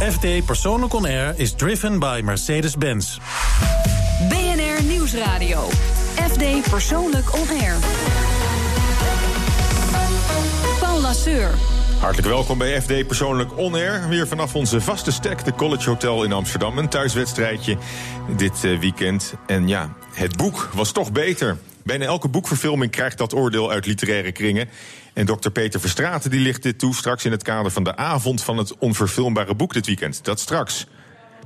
FD Persoonlijk On Air is driven by Mercedes-Benz. BNR Nieuwsradio. FD Persoonlijk On Air. Paul Lasseur. Hartelijk welkom bij FD Persoonlijk On Air. Weer vanaf onze vaste stek, de College Hotel in Amsterdam. Een thuiswedstrijdje dit eh, weekend. En ja, het boek was toch beter. Bijna elke boekverfilming krijgt dat oordeel uit literaire kringen. En dokter Peter Verstraten die ligt dit toe straks in het kader van de avond van het onverfilmbare boek dit weekend. Dat straks.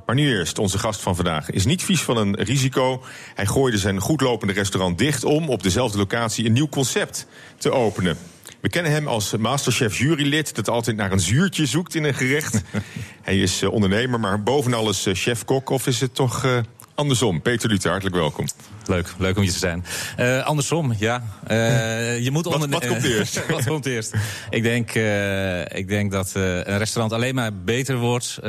Maar nu eerst, onze gast van vandaag is niet vies van een risico. Hij gooide zijn goedlopende restaurant dicht om op dezelfde locatie een nieuw concept te openen. We kennen hem als masterchef jurylid dat altijd naar een zuurtje zoekt in een gerecht. Hij is eh, ondernemer, maar boven alles eh, chef-kok. Of is het toch uh, andersom? Peter Luther, hartelijk welkom. Leuk, leuk om je te zijn. Uh, andersom, ja. Uh, je moet wat, wat komt eerst? wat komt eerst? Ik denk, uh, ik denk dat een restaurant alleen maar beter wordt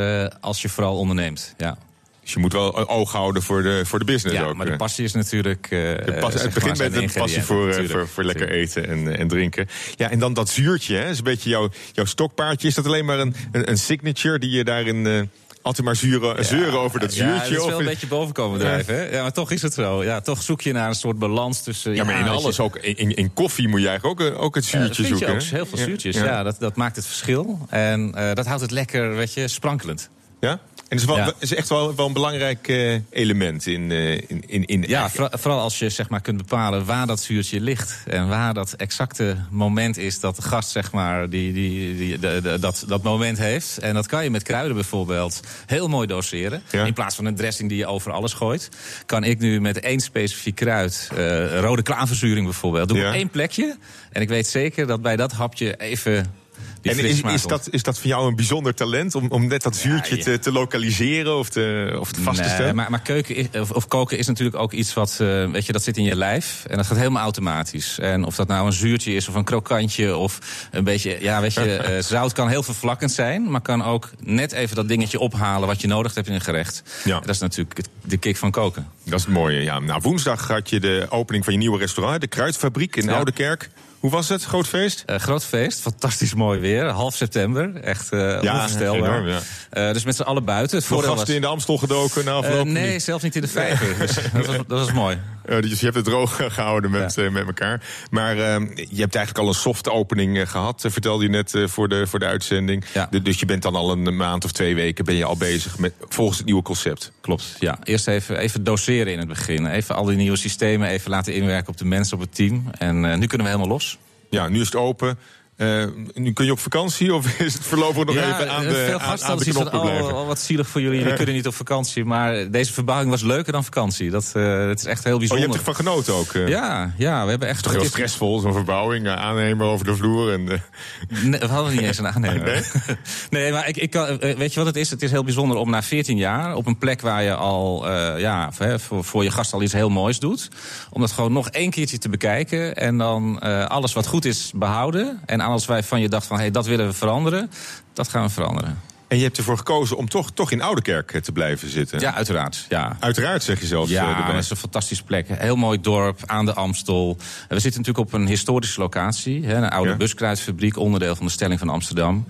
als je vooral onderneemt. Ja. Dus je moet wel een oog houden voor de, voor de business ja, ook. maar de passie is natuurlijk... de het begint met de passie voor, voor, voor, lekker eten en, en drinken. Ja, en dan dat zuurtje, hè, is een beetje jouw, jouw stokpaardje. Is dat alleen maar een, een, een signature die je daarin altijd maar zeuren, ja, zeuren over dat zuurtje. Ja, dat is wel een beetje bovenkomen drijven. Hè? Ja, maar toch is het zo. Ja, toch zoek je naar een soort balans tussen... Ja, maar in alles, ook in, in koffie moet je eigenlijk ook, ook het zuurtje ja, zoeken. Ook, heel veel zuurtjes, ja. dat, dat maakt het verschil. En uh, dat houdt het lekker, weet je, sprankelend. Ja? En het is, wel, ja. is echt wel, wel een belangrijk uh, element in, uh, in, in, in. Ja, vooral als je zeg maar, kunt bepalen waar dat zuurtje ligt. En waar dat exacte moment is dat de gast zeg maar, die, die, die, de, de, dat, dat moment heeft. En dat kan je met kruiden bijvoorbeeld heel mooi doseren. Ja. In plaats van een dressing die je over alles gooit. Kan ik nu met één specifiek kruid, uh, rode klaverzuring bijvoorbeeld, doe ik ja. één plekje. En ik weet zeker dat bij dat hapje even en is, is, dat, is dat voor jou een bijzonder talent om, om net dat ja, ja. Te, te, lokaliseren of, te, of te vast nee, te stellen? Maar, maar keuken is, of, of, koken is natuurlijk ook iets wat, uh, weet je, dat zit in je lijf. En dat gaat helemaal automatisch. En of dat nou een zuurtje is of een krokantje of een beetje, ja, weet je, uh, zout kan heel vervlakkend zijn. Maar kan ook net even dat dingetje ophalen wat je nodig hebt in een gerecht. Ja. Dat is natuurlijk de kick van koken. Dat is het mooie, ja. Nou, woensdag had je de opening van je nieuwe restaurant, de Kruidfabriek in ja. Oude Kerk. Hoe was het? Groot feest? Uh, groot feest, fantastisch mooi weer. Half september, echt uh, ja, onvoorstelbaar. Enorm, ja. uh, dus met z'n allen buiten. Het Nog gasten was... in de Amstel gedoken na afloop? nee, zelfs niet in de vijver. dus dat, was, dat was mooi. Dus je hebt het droog gehouden met, ja. met elkaar. Maar je hebt eigenlijk al een soft opening gehad, vertelde je net voor, de, voor de uitzending. Ja. De, dus je bent dan al een maand of twee weken ben je al bezig met, volgens het nieuwe concept. Klopt, ja. Eerst even, even doseren in het begin. Even al die nieuwe systemen even laten inwerken op de mensen, op het team. En nu kunnen we helemaal los. Ja, nu is het open. Uh, nu kun je op vakantie of is het voorlopig nog ja, even aan de, veel aan, aan blijven? Oh, wat zielig voor jullie, jullie kunnen niet op vakantie. Maar deze verbouwing was leuker dan vakantie. Dat, uh, dat is echt heel bijzonder. Oh, je hebt ervan genoten ook? Uh. Ja, ja, we hebben echt... Toch heel stressvol, zo'n verbouwing. aannemer over de vloer. En, nee, we hadden niet eens een aannemer. nee? nee, maar ik, ik kan, weet je wat het is? Het is heel bijzonder om na 14 jaar op een plek waar je al ja, voor, voor je gast al iets heel moois doet. Om dat gewoon nog één keertje te bekijken. En dan alles wat goed is behouden. En alles wij van je dacht van, hé, hey, dat willen we veranderen, dat gaan we veranderen. En je hebt ervoor gekozen om toch, toch in Oudekerk te blijven zitten? Ja, uiteraard. Ja. Uiteraard, zeg je zelfs. Ja, dat is een fantastische plek. Heel mooi dorp, aan de Amstel. We zitten natuurlijk op een historische locatie. Een oude ja. buskruidfabriek, onderdeel van de stelling van Amsterdam.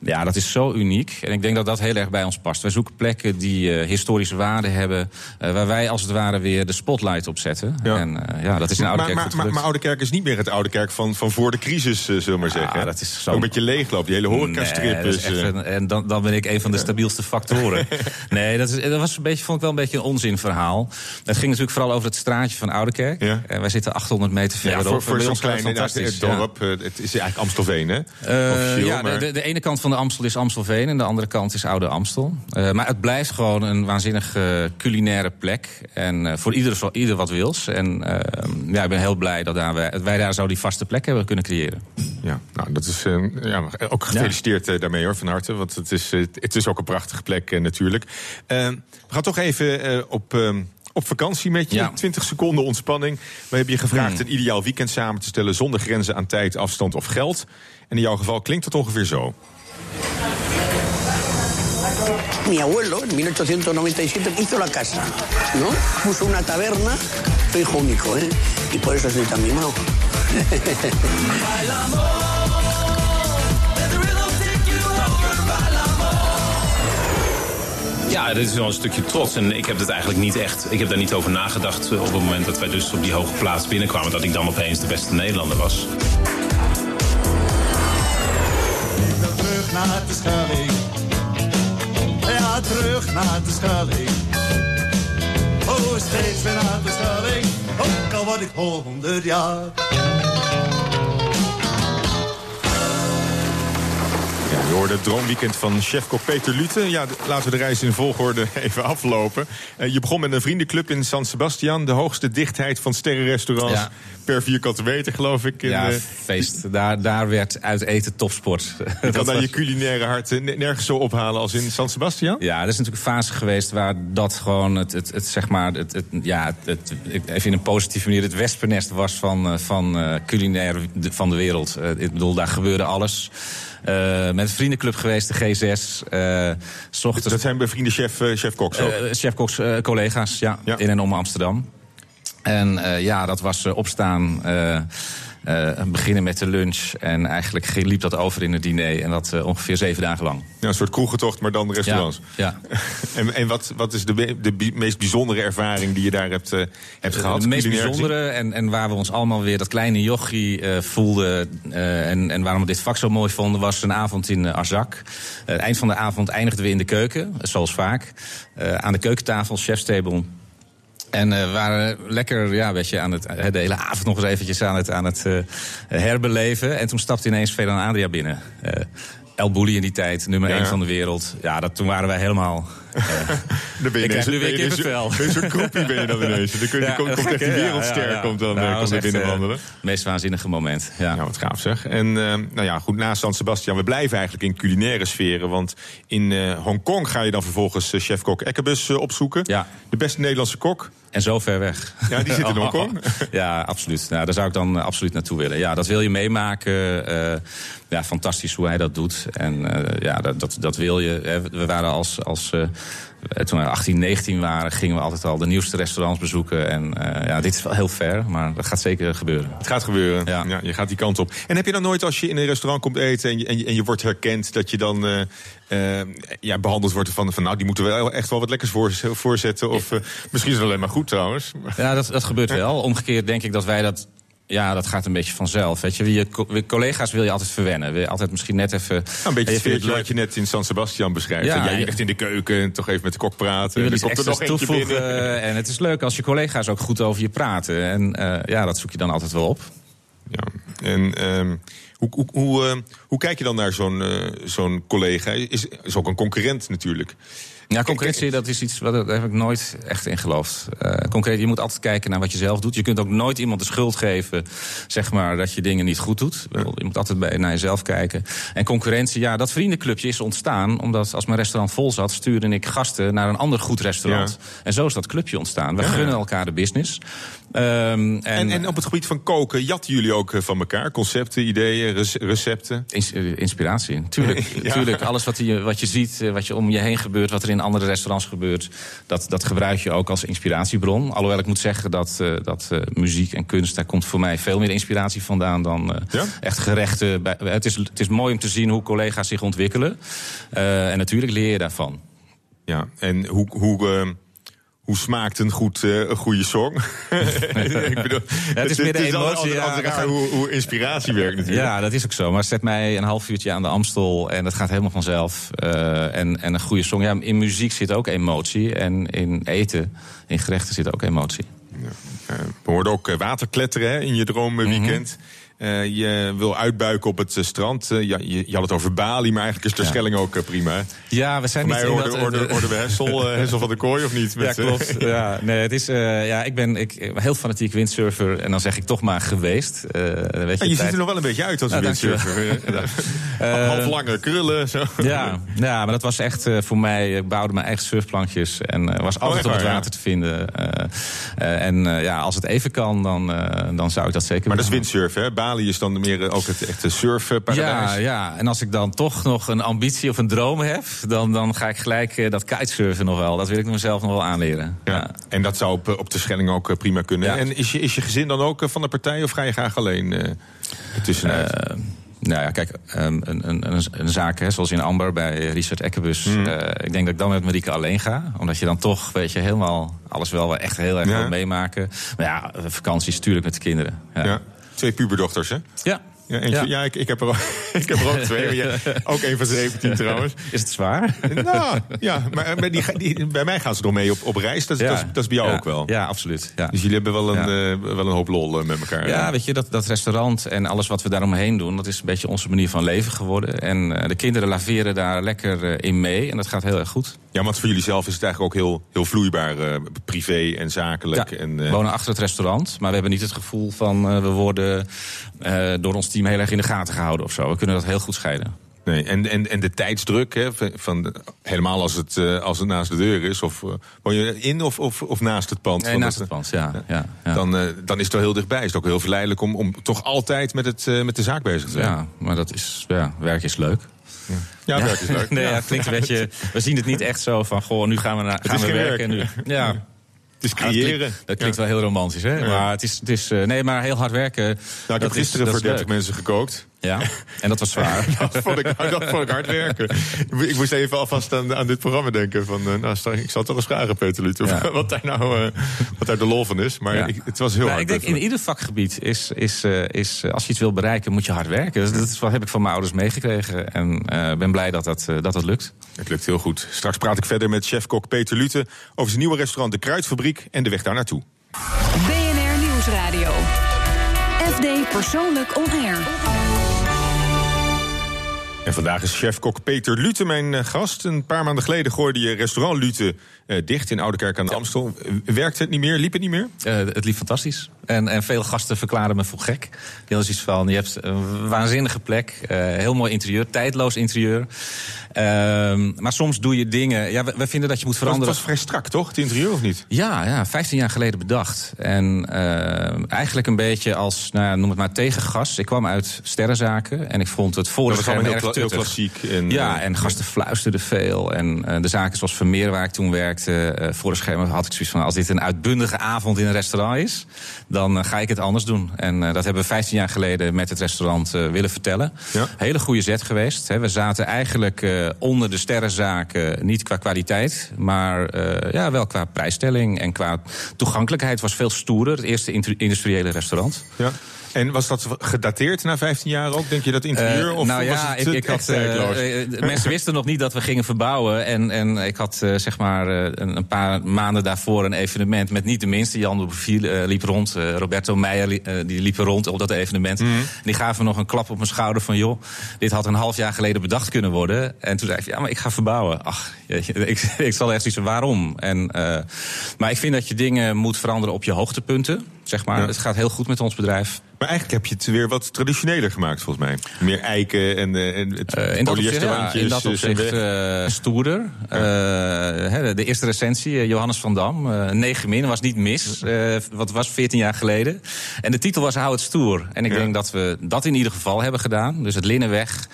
Ja, dat is zo uniek. En ik denk dat dat heel erg bij ons past. Wij zoeken plekken die uh, historische waarde hebben. Uh, waar wij als het ware weer de spotlight op zetten. Ja. En uh, ja, dat is in Oude Kerk. Maar, maar, maar, Oude Kerk is niet meer het Oude Kerk van, van voor de crisis, zullen we maar zeggen. Ja, dat is zo... Een beetje leegloop, die hele horecastrip. Nee, is een, en dan, dan ben ik een van de stabielste factoren. nee, dat, is, dat was een beetje, vond ik wel een beetje een onzinverhaal. Het ging natuurlijk vooral over het straatje van Oude Kerk. Ja. En wij zitten 800 meter verderop. Ja, voor, voor zo'n klein het dorp. Het is eigenlijk Amstelveen, hè? ja, maar... de, de ene kant van de Amstel is Amstel en de andere kant is Oude Amstel. Uh, maar het blijft gewoon een waanzinnig uh, culinaire plek. En uh, voor ieder, voor ieder wat wils. En ja, ik ben heel blij dat daar wij, wij, daar zo die vaste plek hebben kunnen creëren. Ja, nou, dat is ja, ook gefeliciteerd ja. daarmee hoor, van harte. Want het is, het is ook een prachtige plek natuurlijk. we gaan toch even op op vakantie met je. Ja. 20 seconden ontspanning. We hebben je gevraagd hmm. een ideaal weekend samen te stellen zonder grenzen aan tijd, afstand of geld. En in jouw geval klinkt het ongeveer zo. Mi abuelo, en 1897, hizo la casa, ¿no? Puso una taberna, soy hijo único, ¿eh? Y por eso soy tan mimado. Ja, dit is wel een stukje trots. En ik heb het eigenlijk niet echt. Ik heb daar niet over nagedacht op het moment dat wij dus op die hoge plaats binnenkwamen. Dat ik dan opeens de beste Nederlander was. Naar de Schelling. Ja, terug naar de Schelling. Oh, steeds weer naar de Schelling. Ook al word ik honderd jaar. Je hoorde het droomweekend van chefkok Peter Lute. Ja, laten we de reis in volgorde even aflopen. Eh, je begon met een vriendenclub in San Sebastian. De hoogste dichtheid van sterrenrestaurants Ja. per vierkante meter, geloof ik. in, Ja, feest. Daar, daar werd uit eten topsport. je Dat kan daar was- je culinaire hart eh, nergens zo ophalen als in San Sebastian. Ja, er is natuurlijk een fase geweest waar dat gewoon het, het, het zeg maar, het, het, ja, het, even in een positieve manier, het wespennest was van, eh, van culinair van de wereld. Ik bedoel, daar gebeurde alles. Eh, met een vriendenclub geweest, de G6. eh, s ochtends, Dat zijn bevriende chef, eh, chef-koks ook. eh, chefkoks, eh, collega's, ja, Ja. in en om Amsterdam. En eh, ja, dat was eh, opstaan, eh, eh, beginnen met de lunch. En eigenlijk liep dat over in het diner. En dat eh, ongeveer zeven dagen lang. ja, een soort kroegentocht, maar dan restaurants. Ja, ja. En, en wat, wat is de, de meest bijzondere ervaring die je daar hebt, eh, hebt gehad? Het meest bijzondere en, en waar we ons allemaal weer dat kleine jochie eh, voelden... eh, en, en waarom we dit vak zo mooi vonden, was een avond in uh, Arzak. Eh, het eind van de avond eindigden we in de keuken, zoals vaak. Eh, aan de keukentafel, chefstable... En eh, we waren lekker, ja, weet je, aan het, eh, de hele avond nog eens eventjes aan het, aan het eh, herbeleven. En toen stapte ineens Vedan Adria binnen. El Bulli in die tijd, nummer Ja, 1 ja. van de wereld. Ja, dat, toen waren wij helemaal... Dan ben je ineens- nu weer ben je ineens- kippenvel. ben je ben dan ineens. Dan kun je, Ja, komt, echt die? Ja, wereldster ja, komt dan, Nou, eh, komt er binnenwandelen. eh, Het meest waanzinnige moment. Ja. Ja, wat gaaf zeg. En eh, nou ja, goed, na San Sebastian, we blijven eigenlijk in culinaire sferen. Want in Hongkong ga je dan vervolgens chef-kok Ekkebus opzoeken. Ja. De beste Nederlandse kok. En zo ver weg. Ja, die zit in Hongkong. ja, absoluut. Nou, daar zou ik dan absoluut naartoe willen. Ja, dat wil je meemaken. ja, fantastisch hoe hij dat doet. En ja, dat, dat, dat wil je. We waren als, als toen we 18, 19 waren, gingen we altijd al de nieuwste restaurants bezoeken. En eh, ja, dit is wel heel ver, maar dat gaat zeker gebeuren. Het gaat gebeuren. Ja. Ja. je gaat die kant op. En heb je dan nooit als je in een restaurant komt eten en je, en je, en je wordt herkend, dat je dan eh, eh, ja, behandeld wordt van, van nou, die moeten wel echt wel wat lekkers voor, voorzetten. Of eh, misschien is het alleen maar goed trouwens. Ja, dat, dat gebeurt wel. Omgekeerd denk ik dat wij dat. Ja, dat gaat een beetje vanzelf. Weet je, je co- je collega's wil je altijd verwennen. Wil je altijd misschien net even. Nou, een beetje het sfeertje wat je net in San Sebastian beschrijft. Ja, jij ligt in de keuken en toch even met de kok praten. Je iets komt er nog binnen. toevoegen. En het is leuk als je collega's ook goed over je praten. En eh, ja, dat zoek je dan altijd wel op. Ja. En ehm, hoe, hoe, hoe, eh, hoe kijk je dan naar zo'n eh, zo'n collega? Is, is ook een concurrent natuurlijk. Ja, concurrentie, dat is iets heb ik nooit echt in geloofd. Eh concreet, je moet altijd kijken naar wat je zelf doet. Je kunt ook nooit iemand de schuld geven, zeg maar, dat je dingen niet goed doet. Je moet altijd bij, naar jezelf kijken. En concurrentie, ja, dat vriendenclubje is ontstaan omdat als mijn restaurant vol zat, stuurde ik gasten naar een ander goed restaurant. En zo is dat clubje ontstaan. We Ja. gunnen elkaar de business. Ehm, En, en op het gebied van koken jatten jullie ook eh, van elkaar? Concepten, ideeën, rec- recepten? Eh, inspiratie, tuurlijk. Ja. tuurlijk. Alles wat je, wat je ziet, eh, wat je om je heen gebeurt, wat er in andere restaurants gebeurt, dat, dat gebruik je ook als inspiratiebron. Alhoewel ik moet zeggen dat, eh, dat muziek en kunst, daar komt voor mij veel meer inspiratie vandaan dan Ja? echt gerechten. Bij, het, is, het is mooi om te zien hoe collega's zich ontwikkelen. En natuurlijk leer je daarvan. Ja, en hoe, hoe, hoe smaakt een, goed, eh, een goede song? ik bedoel, het is meer de emotie, altijd- ja, altijd dat raar gaat- hoe, hoe inspiratie werkt natuurlijk. Ja, dat is ook zo. Maar zet mij een half uurtje aan de Amstel en dat gaat helemaal vanzelf. Eh, en, en een goede song. Ja, in muziek zit ook emotie. En in eten, in gerechten zit ook emotie. Eh, we hoorden ook waterkletteren hè, in je droomweekend. Mhm. Je wil uitbuiken op het eh, strand. Eh, ja, je, je had het over Bali, maar eigenlijk is de Ja. Schelling ook eh, prima. Ja, we zijn Voor niet mij dat, eh, hoorden we Hessel, eh, Hessel van de Kooi of niet? Ja, Met, eh, klopt. Ja, nee, het is, eh, ja, ik ben ik, eh, heel fanatiek windsurfer. En dan zeg ik toch maar geweest. Eh, weet je, je ziet er nog wel een beetje uit als een Ja, windsurfer. Eh, Half lange krullen. Zo. Ja, ja, maar dat was echt eh, voor mij. Ik bouwde mijn eigen surfplankjes en eh, was altijd echt op het water te vinden. Eh, eh, en eh, ja, als het even kan, dan, eh, dan zou ik dat zeker Maar dat is windsurfen, hè? Bali is dan meer eh, ook het echte surfparadijs. Ja, ja, en als ik dan toch nog een ambitie of een droom heb, dan, dan ga ik gelijk eh, dat kitesurfen nog wel. Dat wil ik mezelf nog wel aanleren. Ja. En dat zou op, op de Schelling ook eh, prima kunnen. Ja. En is je, is je gezin dan ook eh, van de partij of ga je graag alleen eh? Eh, Nou ja, kijk, ehm, een, een, een, een zaak hè, zoals in Amber bij Richard Ekkebus. Mm. eh, ik denk dat ik dan met Marieke alleen ga. Omdat je dan toch, weet je, helemaal alles wel echt heel erg Ja. wil meemaken. Maar ja, vakanties natuurlijk met de kinderen. Ja. Ja. Twee puberdochters, hè? ja. Ja, ja. Ja. ik, ik, heb er, ook- ik heb er ook twee. ja, ook een van 17 trouwens. Is het zwaar? Nou, ja, maar maar die, die, bij mij gaan ze nog mee op, op reis. Dat, dat, is, dat is bij jou ook wel. Ja, absoluut. Ja. Dus jullie hebben wel een, eh, wel een hoop lol eh, met elkaar. Ja, weet je, dat, dat restaurant en alles wat we daaromheen doen... dat is een beetje onze manier van leven geworden. En eh, de kinderen laveren daar lekker in mee. En dat gaat heel erg goed. Ja, want voor jullie zelf is het eigenlijk ook heel, heel vloeibaar. privé en zakelijk. En, we wonen achter het restaurant. Maar we hebben niet het gevoel van... we worden door ons team heel erg in de gaten gehouden of zo. We kunnen dat heel goed scheiden. nee, en, en, en de tijdsdruk, hè, van, helemaal als het, eh, als het naast de deur is. Of eh, woon je in of, of, of naast het pand? Nee, Van naast het pand, ja. ja, ja. Dan, eh, dan is het wel heel dichtbij. Is het ook heel verleidelijk om, om toch altijd met, het, eh, met de zaak bezig te zijn. ja, maar dat is, ja, werk is leuk. Ja, werk is leuk. nee, Ja. ja, klinkt een beetje. We zien het niet echt zo van. Goh, nu gaan we, naar, gaan we werken. werk. En nu, ja. Dat creëren. klinkt, dat klinkt wel heel romantisch, hè? Maar het is, het is eh, nee, maar heel hard werken. Nou, ik dat heb is- gisteren voor is 30 leuk. mensen gekookt. Ja, en dat was zwaar. Dat vond ik, dat vond ik hard werken. Ik moest even alvast aan, aan dit programma denken. Van, eh, nou, ik zal toch eens vragen, Peter Luter, Ja. wat, daar nou, eh, wat daar de lol van is. Maar Ja. ik, het was heel Nou, hard. ik denk in ieder vakgebied is, is, is als je iets wil bereiken, moet je hard werken. Dus dat is, wat heb ik van mijn ouders meegekregen. En ben blij dat dat, dat dat lukt. Het lukt heel goed. Straks praat ik verder met chefkok Peter Lute over zijn nieuwe restaurant De Kruidfabriek en de weg daar naartoe. BNR Nieuwsradio. FD Persoonlijk On Air. En vandaag is chefkok Peter Lute mijn eh, gast. Een paar maanden geleden gooide je restaurant Lute dicht in Oudekerk aan de Amstel. Eh, Werkte het niet meer? Liep het niet meer? Eh, het liep fantastisch. En, en veel gasten verklaarden me voor gek. Die hadden zoiets van, je hebt een waanzinnige plek. eh, heel mooi interieur, tijdloos interieur. Ehm, maar soms doe je dingen... Ja, we, vinden dat je moet Het veranderen. was vrij strak, toch? Het interieur of niet? Ja, ja, 15 jaar geleden bedacht. En eh, eigenlijk een beetje als, nou, noem het maar, tegengas. Ik kwam uit sterrenzaken en ik vond het voor was allemaal schermen heel, heel klassiek. En, Ja, eh, en gasten fluisterden veel. En eh, de zaken zoals Vermeer, waar ik toen werkte, eh, voor de schermen had ik zoiets van: als dit een uitbundige avond in een restaurant is, dan eh, ga ik het anders doen. En eh, dat hebben we 15 jaar geleden met het restaurant eh, willen vertellen. Ja. Hele goede zet geweest. Hè. We zaten eigenlijk eh, onder de sterrenzaken, niet qua kwaliteit, maar eh, ja, wel qua prijsstelling en qua toegankelijkheid was veel stoerder. Het eerste industriële restaurant. Ja. En was dat gedateerd na 15 jaar ook? Denk je dat interieur? Eh, of nou was ja, het ik, ik had, eh, eh, mensen wisten nog niet dat we gingen verbouwen. En, en ik had zeg maar een, een paar maanden daarvoor een evenement met niet de minste. Jan de liep rond. Roberto Meijer li- die liepen rond op dat evenement. En die gaven nog een klap op mijn schouder van... joh, dit had een half jaar geleden bedacht kunnen worden. En toen zei ik, ja, maar ik ga verbouwen. Ach, jeetje, ik, ik zal echt iets waarom? En, maar ik vind dat je dingen moet veranderen op je hoogtepunten. Zeg maar. Ja. Het gaat heel goed met ons bedrijf. Maar eigenlijk heb je het weer wat traditioneler gemaakt, volgens mij. Meer eiken en, eh, en het Eh, in dat opzicht, ja, in dat eh, opzicht stoerder. De eerste recensie, Johannes van Dam. eh 9 min, was niet mis. wat was 14 jaar geleden. En de titel was Hou het stoer. En ik Ja. denk dat we dat in ieder geval hebben gedaan. Dus het linnen weg,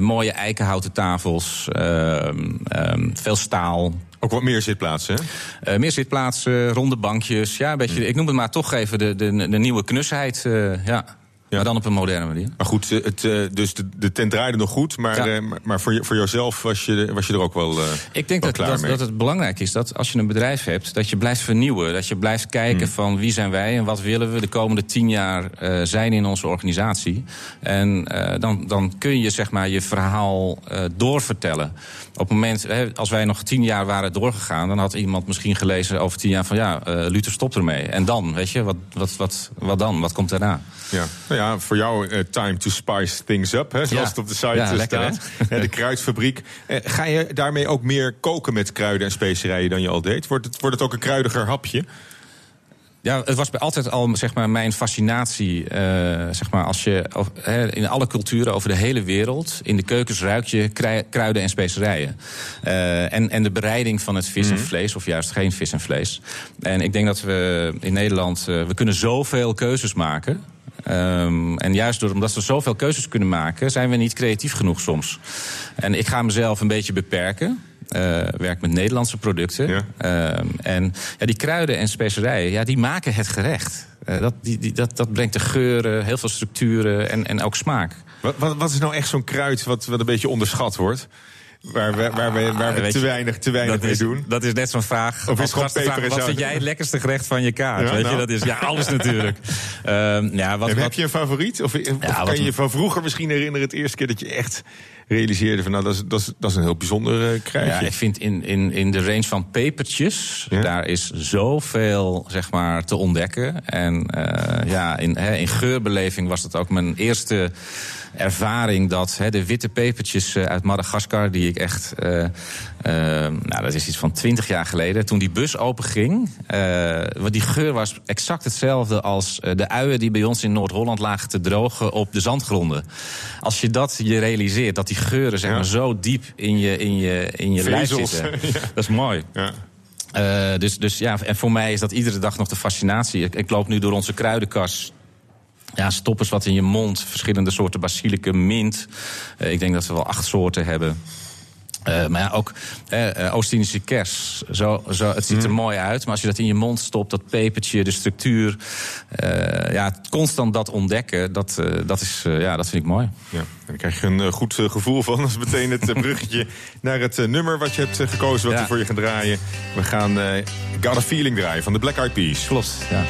mooie eikenhouten tafels, ehm, ehm, veel staal. Ook wat meer zitplaatsen, hè? Eh, meer zitplaatsen, ronde bankjes. Ja, een beetje, ik noem het maar toch even de, de, de nieuwe knusheid. eh, ja. Maar dan op een moderne manier. Maar goed, eh, het, dus de, de tent draaide nog goed. Maar, Ja. maar- maar voor, je- voor jouzelf was je, was je er ook wel, Ik denk wel dat, dat, dat het belangrijk is dat als je een bedrijf hebt, dat je blijft vernieuwen. Dat je blijft kijken Hmm. van wie zijn wij en wat willen we de komende tien jaar zijn in onze organisatie. En dan, dan kun je zeg maar je verhaal doorvertellen. Op het moment, hè, als wij nog tien jaar waren doorgegaan, dan had iemand misschien gelezen over tien jaar van ja, eh Luther stopt ermee. En dan, weet je, wat, wat, wat, wat dan? Wat komt daarna? Ja. Nou ja, voor jou eh, time to spice things up, hè, zoals Ja. het op de site Ja, eh, lekker, staat. Ja, de kruidfabriek. Ga je daarmee ook meer koken met kruiden en specerijen dan je al deed? Wordt het, wordt het ook een kruidiger hapje? Ja, het was bij altijd al zeg maar, mijn fascinatie. eh, zeg maar, als je of- in alle culturen over de hele wereld. in de keukens ruik je krui- kruiden en specerijen. Eh, en, en de bereiding van het vis en vlees, of juist geen vis en vlees. En ik denk dat we in Nederland. eh, we kunnen zoveel keuzes maken. Ehm, en juist door, omdat we zoveel keuzes kunnen maken, zijn we niet creatief genoeg soms. En ik ga mezelf een beetje beperken. Eh, werk met Nederlandse producten. Ja. Ehm, en ja, die kruiden en specerijen, ja, die maken het gerecht. Eh, dat, die, die, dat, dat brengt de geuren, heel veel structuren en, en ook smaak. Wat, wat, wat is nou echt zo'n kruid wat, wat een beetje onderschat wordt? Waar we, waar we, waar we Weet te je, weinig, te weinig mee is, doen. Dat is net zo'n vraag. Of is gewoon en Wat vind jij het lekkerste gerecht van je kaart? Ja, Weet nou. je, dat is ja, alles natuurlijk. Ehm, ja, wat, En wat, heb je een favoriet? Of, of Ja, kan je je van vroeger misschien herinneren... het eerste keer dat je echt realiseerde... van nou, dat is, dat is, dat is een heel bijzonder eh, kruidje. Ja, ik vind in, in, in de range van pepertjes, Ja? daar is zoveel zeg maar, te ontdekken. En eh, ja, in, hè, in geurbeleving was dat ook mijn eerste ervaring dat hè, de witte pepertjes eh, uit Madagaskar, die ik echt, eh, eh, nou dat is iets van twintig jaar geleden, toen die bus openging, want die geur was exact hetzelfde als de uien die bij ons in Noord-Holland lagen te drogen op de zandgronden. Als je dat je realiseert, dat die geuren zeg Ja. maar, zo diep in je, in je, in je lijf zitten, ja. dat is mooi. Ja. Dus, dus ja, en voor mij is dat iedere dag nog de fascinatie. Ik, ik loop nu door onze kruidenkas. Ja, stop eens wat in je mond. Verschillende soorten basilicum, mint. Eh, ik denk dat we wel acht soorten hebben. Eh, maar ja, ook eh, eh, Oost-Indische kers. Zo, zo, het ziet er mooi uit, maar als je dat in je mond stopt, dat pepertje, de structuur. ja, constant dat ontdekken, dat, dat, is, ja, dat vind ik mooi. Ja, daar krijg je een goed gevoel van. Dat is meteen het bruggetje naar het nummer wat je hebt gekozen, wat Ja. we voor je gaan draaien. We gaan Got a Feeling draaien van de Black Eyed Peas. Klopt, ja.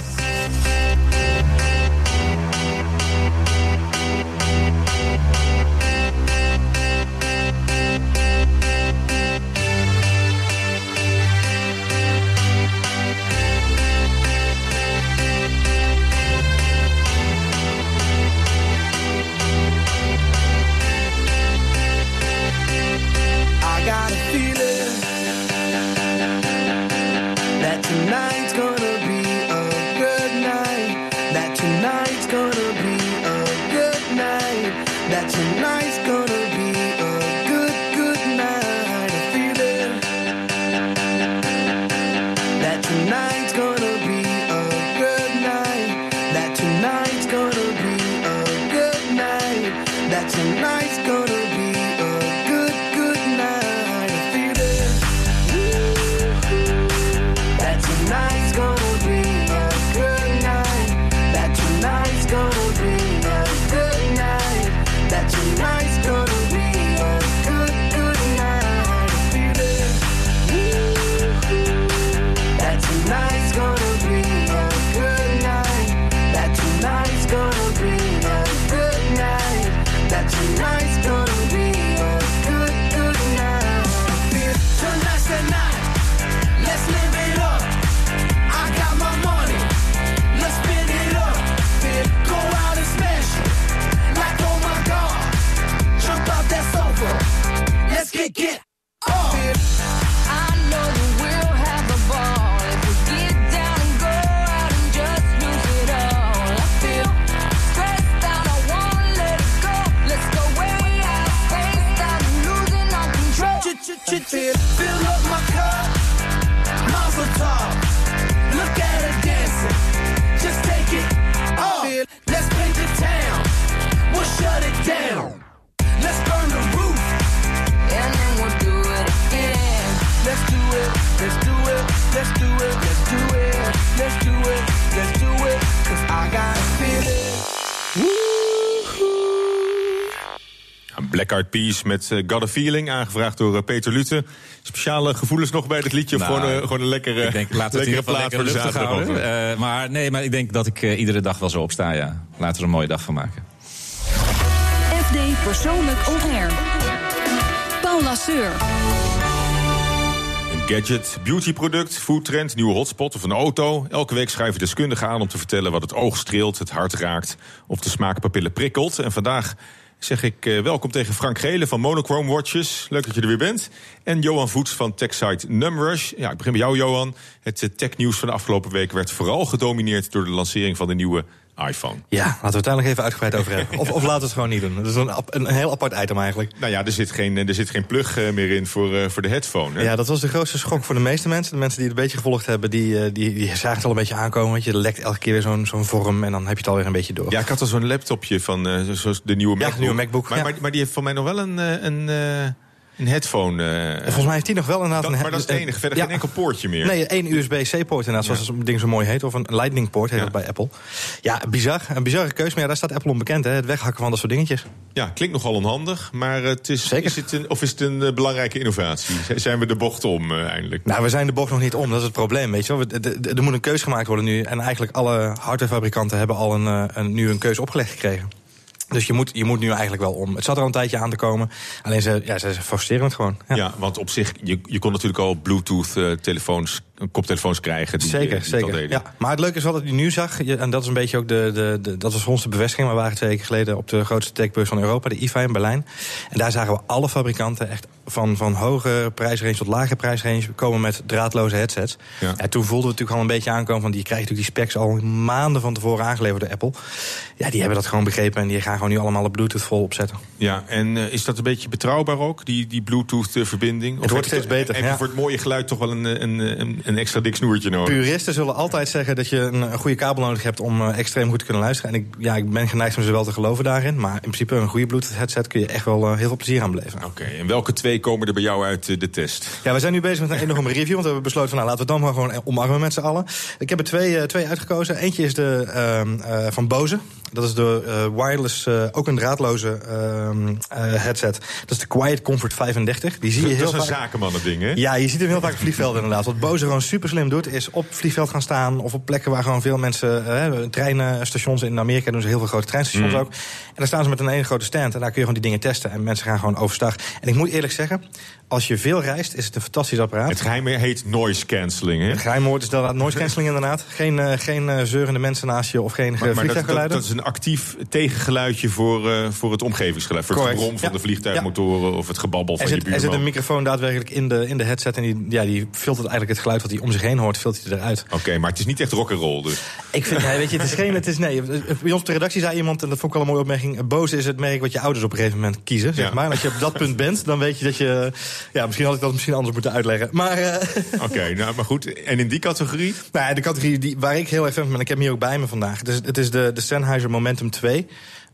Met eh, Got a Feeling, aangevraagd door eh, Peter Lute. Speciale gevoelens nog bij dit liedje? Of Nou, gewoon, eh, gewoon een lekkere, Ik denk, laat het lekkere plaat voor de zaterdag. Eh, maar nee, maar ik denk dat ik eh, iedere dag wel zo opsta, ja. Laten we er een mooie dag van maken. FD Persoonlijk On Air. Paul Lasseur. Een gadget, beautyproduct, foodtrend, nieuwe hotspot of een auto. Elke week schrijven deskundigen aan om te vertellen wat het oog streelt, het hart raakt of de smaakpapillen prikkelt. En vandaag zeg ik eh, welkom tegen Frank Gele van Monochrome Watches. Leuk dat je er weer bent. En Johan Voets van techsite Numrush. Ja, ik begin bij jou, Johan. Het eh, technieuws van de afgelopen week werd vooral gedomineerd door de lancering van de nieuwe iPhone. Ja, laten we het daar nog even uitgebreid over hebben. Of, of laten we het gewoon niet doen. Dat is een, een heel apart item eigenlijk. Nou ja, er zit geen, er zit geen plug eh, meer in voor, eh, voor de headphone. Hè? Ja, dat was de grootste schok voor de meeste mensen. De mensen die het een beetje gevolgd hebben, die, eh, die, die zagen het al een beetje aankomen. Want je lekt elke keer weer zo'n zo'n vorm en dan heb je het alweer een beetje door. Ja, ik had al zo'n laptopje van eh, zoals de nieuwe Ja, MacBook. nieuwe MacBook, Maar, ja. maar, maar die heeft van mij nog wel een... eh, een eh, Een headphone. eh, Volgens mij heeft hij nog wel inderdaad dat- een... maar dat is het enige. Verder Ja. geen enkel poortje meer. Nee, één USB-C-poort inderdaad, zoals het ding zo mooi heet. Of een Lightning poort heet dat bij Apple. Ja, bizar. Een bizarre keus, maar ja, daar staat Apple onbekend, hè. Het weghakken van dat soort dingetjes. Ja, klinkt nogal onhandig, maar het is, Zeker. Is het een, of is het een eh, belangrijke innovatie? Zijn we de bocht om eh, eindelijk? Nou, we zijn de bocht nog niet om, dat is het probleem, weet je wel. Er moet een keus gemaakt worden nu. En eigenlijk alle hardwarefabrikanten hebben al een, eh, een, nu een keus opgelegd gekregen. Dus je moet, je moet nu eigenlijk wel om. Het zat er al een tijdje aan te komen. Alleen ze, ja, ze het gewoon. Ja. Ja. want op zich, je, je kon natuurlijk al Bluetooth-telefoons, koptelefoons krijgen. Die, Zeker, eh, die zeker. Ja. Maar het leuke is wel dat je nu zag, en dat is een beetje ook de, de, de dat was voor ons de bevestiging. We waren twee weken geleden op de grootste techbeurs van Europa, de IFA in Berlijn. En daar zagen we alle fabrikanten echt van, van hoge prijsrange tot lage prijsrange komen met draadloze headsets. Ja. En toen voelden we natuurlijk al een beetje aankomen van die krijgt natuurlijk die specs al maanden van tevoren aangeleverd door Apple. Ja, die hebben dat gewoon begrepen en die gaan gewoon nu allemaal de Bluetooth vol opzetten. Ja, en eh, is dat een beetje betrouwbaar ook, die, die Bluetooth-verbinding? Of wordt heb je- steeds beter, je ja. voor het mooie geluid toch wel een, eh, een, een, een extra dik snoertje nodig? Puristen zullen altijd zeggen dat je een, goede kabel nodig hebt om eh, extreem goed te kunnen luisteren. En ik, ja, ik ben geneigd om ze wel te geloven daarin. Maar in principe een goede Bluetooth headset kun je echt wel eh, heel veel plezier aan beleven. Oké, en welke twee komen er bij jou uit eh, de test? Ja, we zijn nu bezig met een enorme review. Want we hebben besloten van nou, laten we het dan maar gewoon omarmen met z'n allen. Ik heb er twee, twee uitgekozen. Eentje is de ehm, eh, van Bose. Dat is de wireless, ook een draadloze ehm, eh, headset. Dat is de Quiet Comfort 35. Die zie je Dat heel is een vaak. zakenmannen ding, hè? Ja, je ziet hem heel vaak op vliegvelden inderdaad. Wat Bose gewoon super slim doet, is op vliegveld gaan staan... of op plekken waar gewoon veel mensen... eh, treinstations in Amerika doen ze heel veel grote treinstations Mm. ook. En dan staan ze met een hele grote stand en daar kun je gewoon die dingen testen. En mensen gaan gewoon overstag. En ik moet eerlijk zeggen, als je veel reist, is het een fantastisch apparaat. Het geheim heet noise cancelling, hè? Het geheimwoord is inderdaad noise cancelling inderdaad. Geen, eh, geen eh, zeurende mensen naast je of geen Maar, eh, maar dat, dat, vliegtuiggeluiden. dat is een actief tegengeluidje voor, voor het omgevingsgeluid. Voor Correct. het gebrom van Ja. de vliegtuigmotoren of het gebabbel er van je zit, er buurman. zit een microfoon daadwerkelijk in de, in de headset en die, ja, die filtert eigenlijk het geluid wat hij om zich heen hoort, filtert hij eruit. Oké, maar het is niet echt rock'n'roll dus. Ik vind, weet je, het is geen, het is nee. Bij ons op de redactie zei iemand, en dat vond ik wel een mooie opmerking, boos is het merk wat je ouders op een gegeven moment kiezen, zeg maar. En als je op dat punt bent, dan weet je dat je, ja, misschien had ik dat misschien anders moeten uitleggen. Maar, eh, Oké, nou, maar goed. En in die categorie? nou ja, de categorie die, waar ik heel van ben, ik heb hem hier ook bij me vandaag. Het is, het is de, de Sennheiser Momentum 2.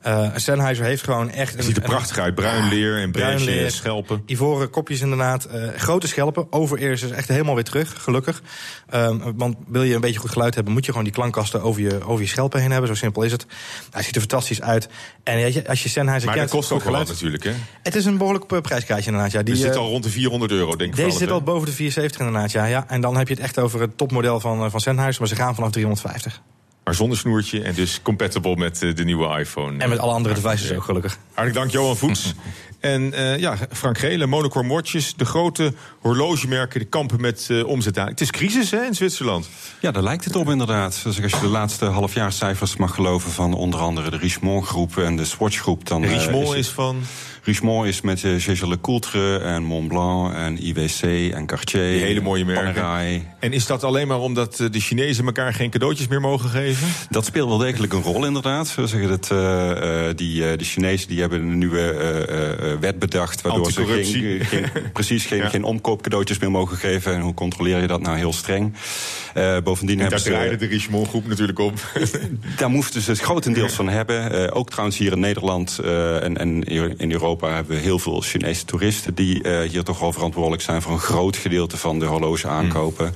Eh Sennheiser heeft gewoon echt... Het ziet er prachtig uit. Bruin leer en bruin leer. schelpen. Ivoren kopjes inderdaad. eh, grote schelpen. Overeers is echt helemaal weer terug, gelukkig. Ehm, want wil je een beetje goed geluid hebben... moet je gewoon die klankkasten over je, over je schelpen heen hebben. Zo simpel is het. Hij ziet er fantastisch uit. En als je Sennheiser Maar dat kent... kost ook wel natuurlijk, hè? Het is een behoorlijk eh, prijskaartje inderdaad. Ja. Die, Die zit al rond de 400 euro, denk ik. deze zit al boven de 470 inderdaad, ja, ja. En dan heb je het echt over het topmodel van, van Sennheiser. Maar ze gaan vanaf 350. Maar zonder snoertje en dus compatible met eh, de nieuwe iPhone. En met alle andere devices ja. ook, gelukkig. Hartelijk dank, Johan Voets. en eh, ja, Frank Gele, Monocore Watches. De grote horlogemerken die kampen met eh omzet aan. Het is crisis hè, in Zwitserland. Ja, daar lijkt het op inderdaad. Dus als je de laatste halfjaarscijfers mag geloven van onder andere de Richemont groep en de Swatch groep, dan Richemont het- is van... Richemont is met uh, Jaeger-LeCoultre en Montblanc en IWC en Cartier. Die hele mooie merken. Panerai. En is dat alleen maar omdat eh, de Chinezen elkaar geen cadeautjes meer mogen geven? Dat speelt wel degelijk een rol inderdaad. We zeggen dat, eh, eh, die, de Chinezen die hebben een nieuwe wet bedacht... waardoor ze geen, geen, precies geen, Ja. geen omkoopcadeautjes meer mogen geven. En hoe controleer je dat nou heel streng? Bovendien Daar hebben ze... draaide de Richemont groep natuurlijk om. Daar moesten ze het grotendeels van hebben. Ook trouwens hier in Nederland en, en in Europa hebben we heel veel Chinese toeristen... die eh, hier toch wel verantwoordelijk zijn voor een groot gedeelte van de horloge aankopen.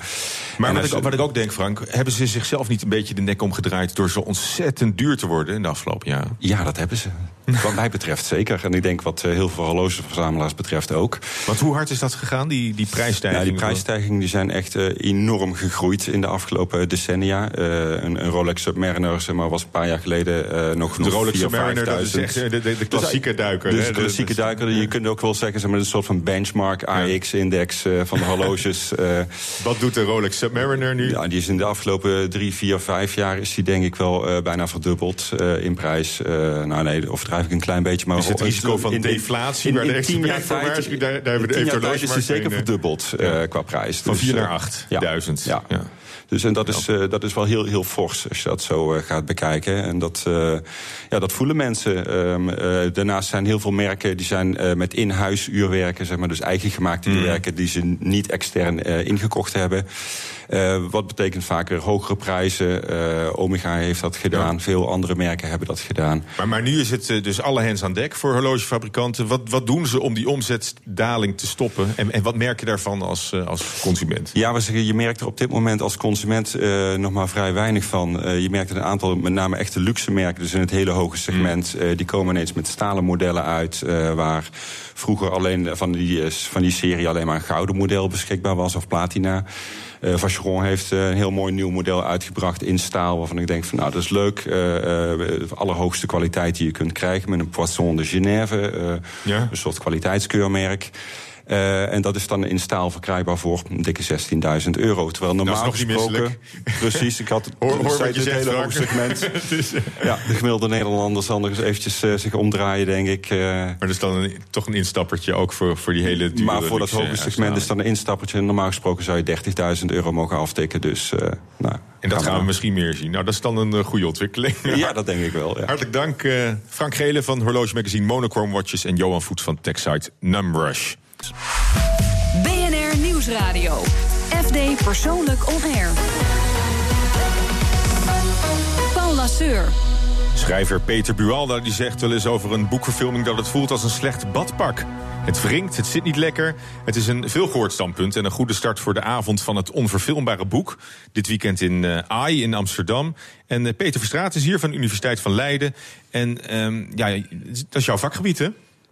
Maar En wat ik, wat ik ook denk, Frank... hebben ze zichzelf niet een beetje de nek omgedraaid... door zo ontzettend duur te worden in de afgelopen jaren? Ja, dat hebben ze. Wat mij betreft zeker. En ik denk wat eh, heel veel horlogeverzamelaars betreft ook. Want hoe hard is dat gegaan, die, die Ja, prijsstijging? die prijsstijgingen die zijn echt eh, enorm gegroeid in de afgelopen decennia. Eh, een, een Rolex Submariner zeg maar, was een paar jaar geleden eh, nog De nog Rolex 4.000, Submariner, dat is 5.000. echt de, de, de klassieke duiker. Dus hè? de klassieke duiker, je kunt ook wel zeggen, zeg maar, een soort van benchmark AX-index van de horloges. Wat doet de Rolex Submariner nu? ja, die is in de afgelopen drie, vier, vijf jaar is die denk ik wel bijna verdubbeld in prijs. Nou nee, overdrijf ik een klein beetje. Maar Is het risico van in- deflatie, in- waar de in tien jaar expert voor waarschuwt, daar- daar hebben de tijd is ze zeker verdubbeld eh, qua prijs. Van Dus, 4 eh, naar 8.000. ja. Ja. Ja. Dus en dat, is, eh, dat is wel heel, heel fors als je dat zo gaat bekijken. En dat, ja, dat voelen mensen. Ehm, eh, daarnaast zijn heel veel merken die zijn met in-huis uurwerken, zeg maar, dus eigen gemaakte uurwerken die ze niet extern ingekocht hebben. Eh, wat betekent vaak weer hogere prijzen. Eh, Omega heeft dat gedaan, veel andere merken hebben dat gedaan. Maar, maar nu is het eh, dus alle hens aan dek voor horlogefabrikanten. Wat, wat doen ze om die omzetdaling te stoppen? En, en wat merk je daarvan als, als consument? Ja, we zeggen, je merkt er op dit moment als consument nog maar vrij weinig van. Je merkt een aantal, met name echte luxe merken, dus in het hele hoge segment, eh, die komen ineens met stalen modellen uit, waar vroeger alleen van die, van die serie alleen maar een gouden model beschikbaar was of platina. Eh Vacheron heeft eh, een heel mooi nieuw model uitgebracht in staal, waarvan ik denk van nou dat is leuk. de allerhoogste kwaliteit die je kunt krijgen met een Poisson de Genève, Ja. een soort kwaliteitskeurmerk. Eh, en dat is dan in staal verkrijgbaar voor een dikke 16.000 euro. Terwijl normaal gesproken... Precies, ik had Hoor- hoor zei het zegt, hele hoge segment. Is- ja, de gemiddelde Nederlander zal nog eens eventjes eh, zich omdraaien, denk ik. eh. Maar dat is dan een, toch een instappertje ook voor, voor die hele dure maar voor dat hoge segment is dan een instappertje. Normaal gesproken zou je 30.000 euro mogen aftikken. Dus, eh, nou, En dat gaan we misschien meer zien. Nou, dat is dan een eh, goede ontwikkeling. Ja, dat denk ik wel. Ja. Hartelijk dank, eh, Frank Gele van Horloge Magazine Monochrome Watches... en Johan Voet van TechSite Numrush. BNR Nieuwsradio. FD Persoonlijk On Air. Paul Lasseur. Schrijver Peter Bualda die zegt wel eens over een boekverfilming... dat het voelt als een slecht badpak. Het wringt, het zit niet lekker. Het is een veelgehoord standpunt en een goede start voor de avond van het onverfilmbare boek. Dit weekend in eh AI in Amsterdam. En eh, Peter Verstraat is hier van de Universiteit van Leiden. En ehm, ja, dat is jouw vakgebied, hè?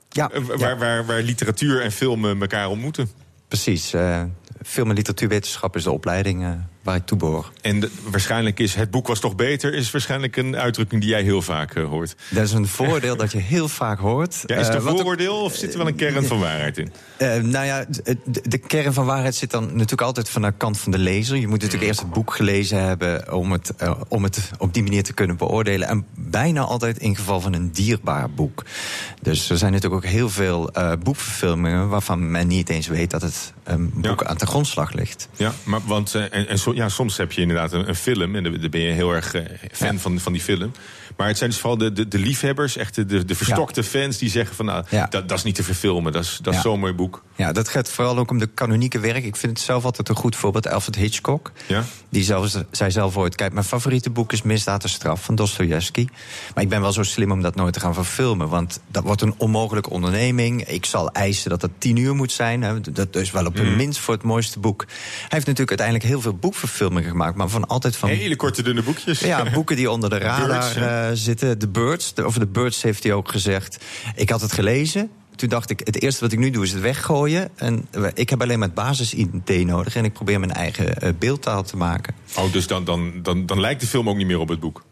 Ja, Eh, Waar, waar, waar literatuur en film eh, elkaar ontmoeten. precies. eh film- en literatuurwetenschap is de opleiding waar ik toe behoor. En de- waarschijnlijk is het boek was toch beter... is waarschijnlijk een uitdrukking die jij heel vaak eh, hoort. Dat is een voordeel dat je heel vaak hoort. Ja, is het een ook- vooroordeel of zit er wel een kern van waarheid in? Eh, nou ja, de, de kern van waarheid zit dan natuurlijk altijd van de kant van de lezer. Je moet natuurlijk Mm. eerst het boek gelezen hebben om het, om het op die manier te kunnen beoordelen. En bijna altijd in geval van een dierbaar boek. Dus er zijn natuurlijk ook heel veel boekverfilmingen waarvan men niet eens weet dat het een boek aan de grondslag ligt. Ja, maar want en, en so- ja, soms heb je inderdaad een, een film en dan ben je heel erg eh, fan van, van die film. Maar het zijn dus vooral de, de, de liefhebbers, echt de, de verstokte fans die zeggen van nou, dat, dat is niet te verfilmen, dat is, dat is zo'n mooi boek. Ja, dat gaat vooral ook om de kanonieke werk. Ik vind het zelf altijd een goed voorbeeld. Alfred Hitchcock. Ja? Die zelf, zei zelf ooit... Kijk, mijn favoriete boek is Misdaad en Straf van Dostoevsky. Maar ik ben wel zo slim om dat nooit te gaan verfilmen. Want dat wordt een onmogelijke onderneming. Ik zal eisen dat het tien uur moet zijn. Hè. Dat is wel op een minst voor het mooiste boek. Hij heeft natuurlijk uiteindelijk heel veel boekverfilmingen gemaakt. Maar van altijd van... Hele korte dunne boekjes. Ja, boeken die onder de radar Birds, eh, zitten. De Birds, de- over de Birds heeft hij ook gezegd. Ik had het gelezen. Toen dacht ik, het eerste wat ik nu doe is het weggooien. En ik heb alleen maar het basis-idee nodig. En ik probeer mijn eigen eh, beeldtaal te maken. Oh, dus dan, dan, dan, dan lijkt de film ook niet meer op het boek.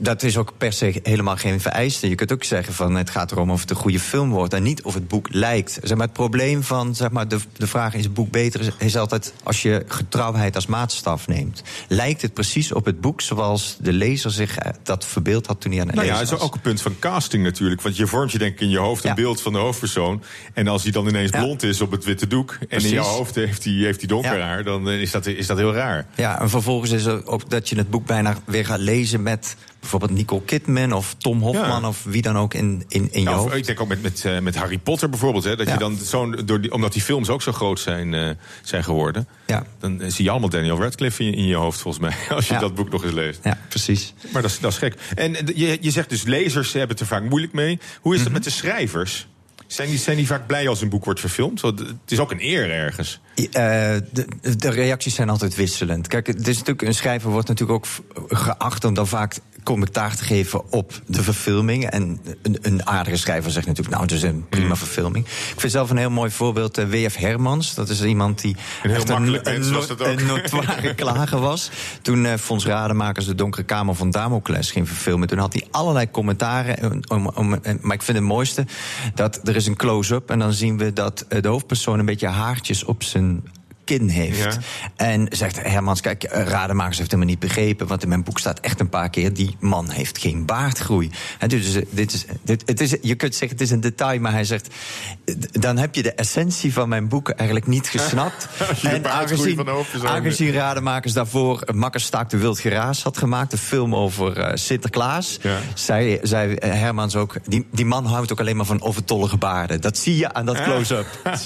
Dat, is ook per se helemaal geen vereiste. Je kunt ook zeggen van het gaat erom of het een goede film wordt en niet of het boek lijkt. Zeg maar, het probleem van zeg maar, de, de vraag is het boek beter is, is altijd als je getrouwheid als maatstaf neemt. Lijkt het precies op het boek zoals de lezer zich eh, dat verbeeld had toen hij aan het Nou ja, lezen het is was? ook een punt van casting natuurlijk. Want je vormt je denk ik in je hoofd een Ja. beeld van de hoofdpersoon. En als hij dan ineens Ja. blond is op het witte doek... en in jouw hoofd heeft hij, heeft hij donker Ja. haar... dan eh, is dat, is dat heel raar. Ja, en vervolgens is er ook dat je het boek bijna weer gaat lezen met bijvoorbeeld Nicole Kidman of Tom Hofman Ja. of wie dan ook in, in, in Ja, hoofd. ik denk ook met, met, eh, met Harry Potter bijvoorbeeld. Hè, dat Ja. je dan zo'n, door die, omdat die films ook zo groot zijn, eh, zijn geworden. Ja. Dan zie je allemaal Daniel Radcliffe in je, in je hoofd volgens mij. Als je dat boek nog eens leest. Ja, precies. Maar dat is, dat is gek. En eh, je, je zegt dus lezers hebben het er vaak moeilijk mee. Hoe is Mhm. dat met de schrijvers? Zijn die, vaak blij als een boek wordt verfilmd? Het is ook een eer ergens. Eh, de, de reacties zijn altijd wisselend. Kijk, het is natuurlijk, een schrijver wordt natuurlijk ook geacht om dan vaak commentaar te geven op de verfilming. En een, een aardige schrijver zegt natuurlijk, nou, het is een prima Mm. verfilming. Ik vind zelf een heel mooi voorbeeld eh, W.F. Hermans. Dat is iemand die Een heel echt makkelijk een, mens was dat ook. een notoire klager was. Toen eh Fons Rademakers de Donkere Kamer van Damocles ging verfilmen... toen had hij allerlei commentaren. eh, Om, om, en- maar ik vind het mooiste dat er is een close-up... en dan zien we dat de hoofdpersoon een beetje haartjes op zijn kin heeft. En zegt Hermans, kijk, Rademakers heeft helemaal niet begrepen... want in mijn boek staat echt een paar keer... die man heeft geen baardgroei. En dus, dit is, dit, het is, je kunt zeggen, het is een detail, maar hij zegt... dan heb je de essentie van mijn boek eigenlijk niet gesnapt. De de hoofdpersoon- aangezien Rademakers daarvoor... Makkerstaak de Wild Geraas had gemaakt... een film over eh, Sinterklaas... zei, zei eh, Hermans ook... Die, die man houdt ook alleen maar van overtollige baarden. Dat zie je aan dat close-up. dat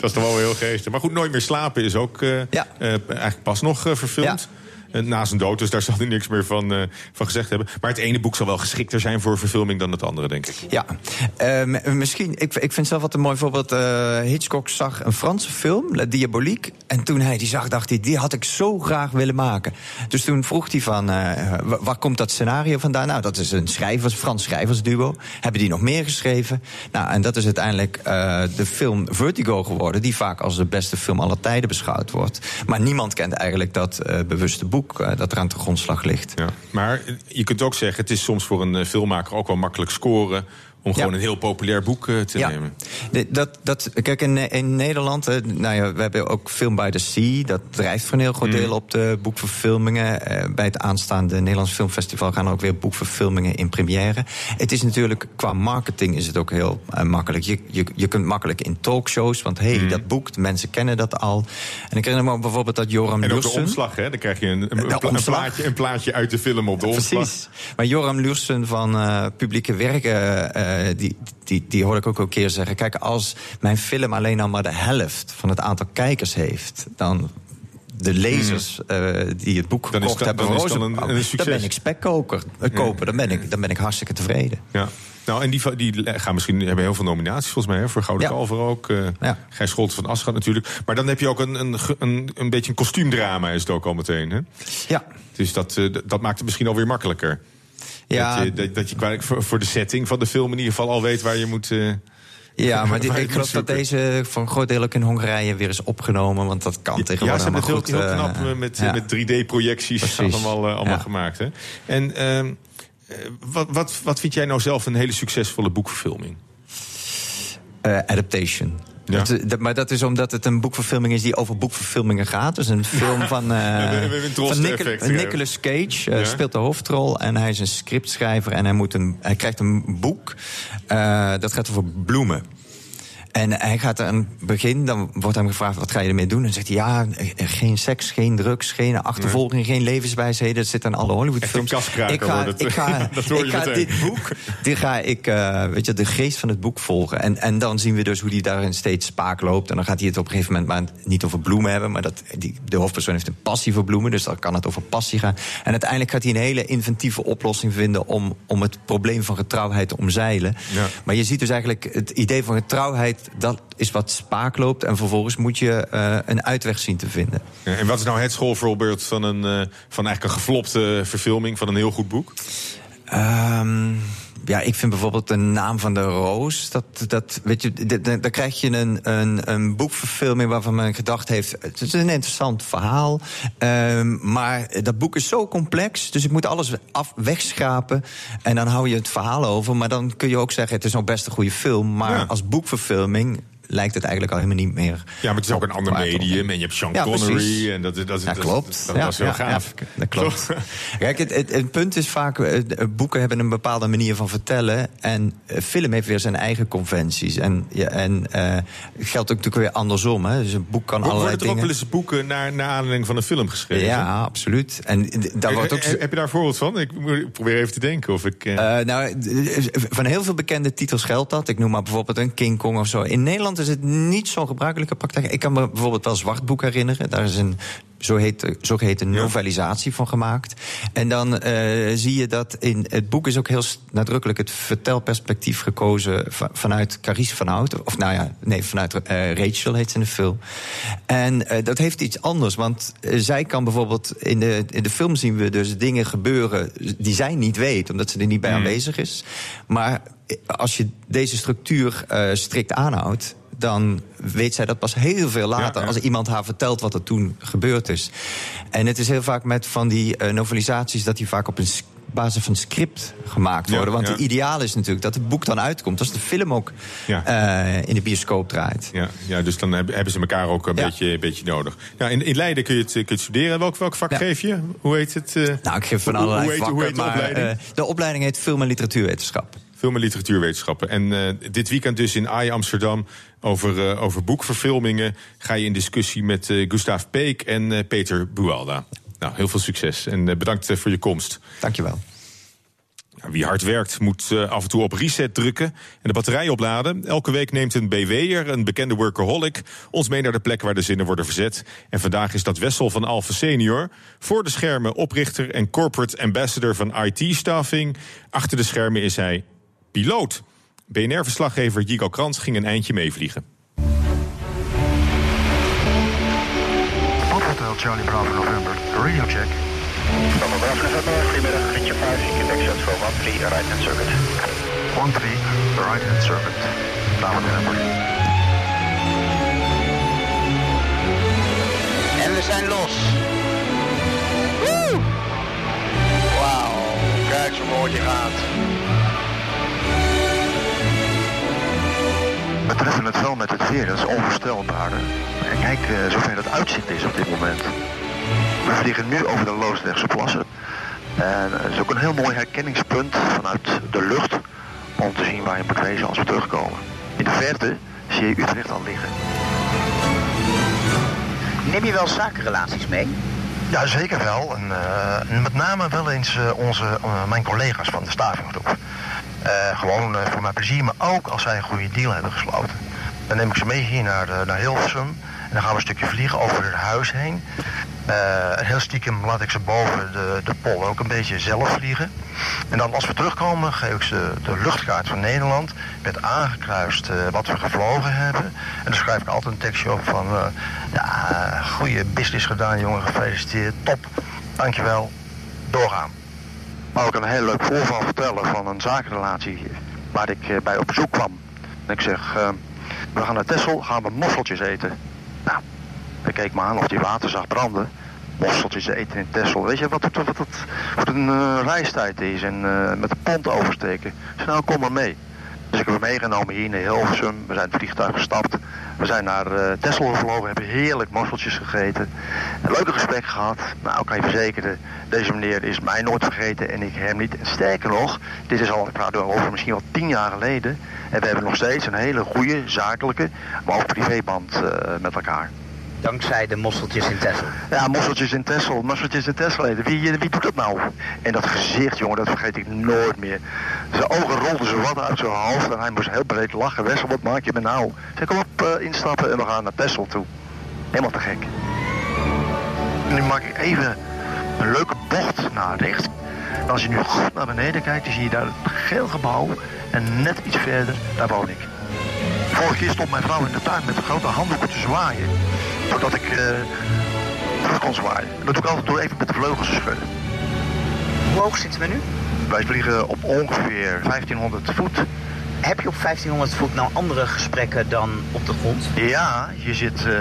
is toch wel heel geestig. Maar goed, Nooit meer slapen is ook eh, eh, eigenlijk pas nog eh, verfilmd. Eh, Na zijn dood, dus daar zal hij niks meer van, eh, van gezegd hebben. Maar het ene boek zal wel geschikter zijn voor verfilming dan het andere, denk ik. Ja, Eh, misschien, ik, ik vind zelf wat een mooi voorbeeld. Hitchcock zag een Franse film, La Diabolique. En toen hij die zag, dacht hij, die had ik zo graag willen maken. Dus toen vroeg hij van, wa- waar komt dat scenario vandaan? Nou, dat is een schrijvers, Frans schrijversduo. Hebben die nog meer geschreven? Nou, en dat is uiteindelijk de film Vertigo geworden... die vaak als de beste film aller tijden beschouwd wordt. Maar niemand kent eigenlijk dat bewuste boek eh, dat eraan te grondslag ligt. Ja. Maar je kunt ook zeggen, het is soms voor een eh, filmmaker ook wel makkelijk scoren... om gewoon een heel populair boek eh, te Ja. nemen. De- dat, dat, kijk, in, in Nederland, eh, nou ja, we hebben ook Film by the Sea. Dat drijft voor een heel groot Mm. deel op de boekverfilmingen. Eh, bij het aanstaande Nederlands Filmfestival gaan er ook weer boekverfilmingen in première. Het is natuurlijk, qua marketing is het ook heel makkelijk. Je, je, je kunt makkelijk in talkshows, want Mm. hé, hey, dat boek, de mensen kennen dat al. En ik herinner me ook bijvoorbeeld dat Joram En ook de Lursen... omslag, hè? Dan krijg je een, een, pla- plaatje, een plaatje uit de film op de omslag. Precies. Maar Joram Lursen van Publieke Werken, die, die, die hoorde ik ook een keer zeggen... kijk, als mijn film alleen al maar de helft van het aantal kijkers heeft... dan de lezers eh, die het boek Hmm. Dan is gekocht dat- hebben dan een- een succes. dan ben ik spekkoper. eh, koper, dan, ben ik, dan ben ik hartstikke tevreden. Ja. Nou, en die, die gaan misschien hebben heel veel nominaties volgens mij, hè, voor Gouden Ja. Kalver ook. eh Gijs Scholten van Aschat natuurlijk. Maar dan heb je ook een, een, een, een beetje een kostuumdrama, is het ook al meteen. Hè? Ja. Dus dat, eh, dat maakt het misschien alweer makkelijker. Ja. Dat je, dat, dat je qua- voor, voor de setting van de film in ieder geval al weet waar je moet. eh, Ja, maar die- ik geloof dat deze voor een groot deel ook in Hongarije weer is opgenomen. Want dat kan Ja, tegenwoordig ze hebben het heel, goed, knap eh, eh, met, ja. met 3D-projecties Precies. allemaal, eh, allemaal Ja. gemaakt. Hè? En ehm, eh, wat, wat, wat vind jij nou zelf een hele succesvolle boekverfilming? Eh, adaptation. Ja. Dat, dat- maar dat is omdat het een boekverfilming is die over boekverfilmingen gaat. Dus een film van, eh, een van. Nicolas Cage. eh, Ja. speelt de hoofdrol. En hij is een scriptschrijver. En hij, moet een, hij krijgt een boek. eh, dat gaat over bloemen. En hij gaat aan het begin, dan wordt hem gevraagd: wat ga je ermee doen? En dan zegt hij: ja, geen seks, geen drugs, geen achtervolging, geen levenswijsheden. Dat zit aan alle Hollywoodfilms. Ik ga, ik ga, Dat hoor je ik ga dit boek, dit ga ik, eh, weet je, de geest van het boek volgen. En, en dan zien we dus hoe hij daarin steeds spaak loopt. En dan gaat hij het op een gegeven moment maar niet over bloemen hebben. Maar dat, die, de hoofdpersoon heeft een passie voor bloemen. Dus dan kan het over passie gaan. En uiteindelijk gaat hij een hele inventieve oplossing vinden om, om het probleem van getrouwheid te omzeilen. Ja. Maar je ziet dus eigenlijk het idee van getrouwheid, dat is wat spaak loopt. En vervolgens moet je eh, een uitweg zien te vinden. En wat is nou het schoolvoorbeeld van, een, eh, van eigenlijk een geflopte verfilming van een heel goed boek? Ehm, ja, ik vind bijvoorbeeld de naam van de roos. Dat, dat, weet je, d- d- dan krijg je een, een, een boekverfilming waarvan men gedacht heeft. Het is een interessant verhaal. ehm, maar dat boek is zo complex. Dus ik moet alles af, wegschrapen. En dan hou je het verhaal over. Maar dan kun je ook zeggen: het is nog best een goede film. Maar Ja. als boekverfilming lijkt het eigenlijk al helemaal niet meer. Ja, maar het is ook een ander medium. En je hebt Sean Ja, Connery. precies. En dat, dat, dat, Ja, dat- klopt. Dat, Ja, was heel gaaf. ja, dat klopt. Kijk, het, het, het punt is vaak, eh, de- boeken hebben een bepaalde manier van vertellen. En eh, film heeft weer zijn eigen conventies. En, ja, en eh, geldt ook natuurlijk weer andersom. Hè. Dus een boek kan allerlei Worden er ook dingen... wel eens boeken naar, naar aanleiding van een film geschreven? Ja, absoluut. En daar wordt ook... Eh, Heb je daar een voorbeeld van? Ik probeer even te denken of ik... eh, Eh, nou, van heel veel bekende titels geldt dat. Ik noem maar bijvoorbeeld een King Kong of zo. In Nederland is het niet zo'n gebruikelijke praktijk. Ik kan me bijvoorbeeld wel Zwartboek herinneren. Daar is een zo heet, zogeheten novelisatie van gemaakt. En dan eh, zie je dat in het boek is ook heel nadrukkelijk het vertelperspectief gekozen va- vanuit Carice van Houten. Of nou ja, nee, vanuit eh, Rachel heet ze in de film. En eh, dat heeft iets anders, want eh, zij kan bijvoorbeeld in de, in de film zien we dus dingen gebeuren die zij niet weet, omdat ze er niet bij aanwezig is. Maar eh, als je deze structuur eh, strikt aanhoudt, dan weet zij dat pas heel veel later. Ja, ja. Als iemand haar vertelt wat er toen gebeurd is. En het is heel vaak met van die eh, novelisaties dat die vaak op een basis van script gemaakt Ja, worden. Want het ideaal is natuurlijk dat het boek dan uitkomt... als de film ook eh, in de bioscoop draait. Ja, ja, dus dan heb- hebben ze elkaar ook een beetje, een beetje nodig. Ja, in, in Leiden kun je het, kun je het studeren. Welk, welk vak geef je? Hoe heet het? eh? Nou, ik geef van allerlei hoe vakken, hoe heet de maar opleiding? de opleiding heet Film- en Literatuurwetenschap. Film en literatuurwetenschappen. En eh, dit weekend dus in AI Amsterdam over, eh, over boekverfilmingen... ga je in discussie met eh Gustav Peek en Peter Bualda. Nou, heel veel succes en bedankt voor je komst. Dankjewel. Ja, wie hard werkt moet af en toe op reset drukken en de batterij opladen. Elke week neemt een BW'er, een bekende workaholic, ons mee naar de plek waar de zinnen worden verzet. En vandaag is dat Wessel van Alphen senior. Voor de schermen oprichter en corporate ambassador van IT-staffing. Achter de schermen is hij piloot. BNR-verslaggever Jigo Krans ging een eindje meevliegen. Hotel Charlie Bravo November, radio check. Bravo Bravo November, goedemiddag, Richard 5, Quebec Shot for 1-3, right hand circuit. 1-3, right hand circuit, Bravo November. En we zijn los. Woe! Wauw, kijk zo mooi die gaat. We treffen het wel met het weer, dat is onvoorstelbaar. En kijk eh, zover het uitzicht is op dit moment. We vliegen nu over de Loosdrechtse plassen. En het is ook een heel mooi herkenningspunt vanuit de lucht om te zien waar je moet wezen als we terugkomen. In de verte zie je Utrecht al liggen. Neem je wel zakenrelaties mee? Ja, zeker wel. En, eh, met name wel eens eh, onze, mijn collega's van de stavinggroep. Eh, gewoon eh, voor mijn plezier, maar ook als zij een goede deal hebben gesloten. Dan neem ik ze mee hier naar, eh, naar Hilversum. En dan gaan we een stukje vliegen over het huis heen. Eh, en heel stiekem laat ik ze boven de, de pol ook een beetje zelf vliegen. En dan als we terugkomen geef ik ze de luchtkaart van Nederland. Met aangekruist wat we gevlogen hebben. En dan schrijf ik altijd een tekstje op van... ja, goede business gedaan jongen, gefeliciteerd, top. Dankjewel, doorgaan. Maar ik een heel leuk voorval vertellen van een zakenrelatie waar ik eh, bij op bezoek kwam. En ik zeg, eh, we gaan naar Texel, gaan we mosseltjes eten. Nou, hij keek me aan of hij water zag branden. Mosseltjes eten in Texel. Weet je wat, wat, wat een eh, reistijd is en eh, met de pont oversteken. Ik nou kom maar mee. Dus ik heb hem meegenomen hier naar Hilversum. We zijn het vliegtuig gestapt. We zijn naar eh Texel gevlogen, hebben heerlijk mosseltjes gegeten. Een leuke gesprek gehad. Nou, ik kan je verzekeren, deze meneer is mij nooit vergeten en ik hem niet. En sterker nog, dit is al, ik praat over misschien wel tien jaar geleden. En we hebben nog steeds een hele goede, zakelijke, maar ook privéband eh, met elkaar. Dankzij de mosseltjes in Texel. Ja, mosseltjes in Texel, mosseltjes in eten. Wie, wie doet dat nou? En dat gezicht, jongen, dat vergeet ik nooit meer. Zijn ogen rolden zo wat uit zijn hoofd en hij moest heel breed lachen. Wessel, wat maak je me nou? Zeg, kom op, eh, instappen en we gaan naar Texel toe. Helemaal te gek. Nu maak ik even een leuke bocht naar rechts. En als je nu goed naar beneden kijkt, dan zie je daar het geel gebouw. En net iets verder, daar woon ik. Vorige keer stond mijn vrouw in de tuin met een grote handdoeken te zwaaien. Doordat ik eh, terug kon zwaaien. En dat doe ik altijd door even met de vleugels te schudden. Hoe hoog zitten we nu? Wij vliegen op ongeveer 1500 voet. Heb je op 1500 voet nou andere gesprekken dan op de grond? Ja, je zit eh,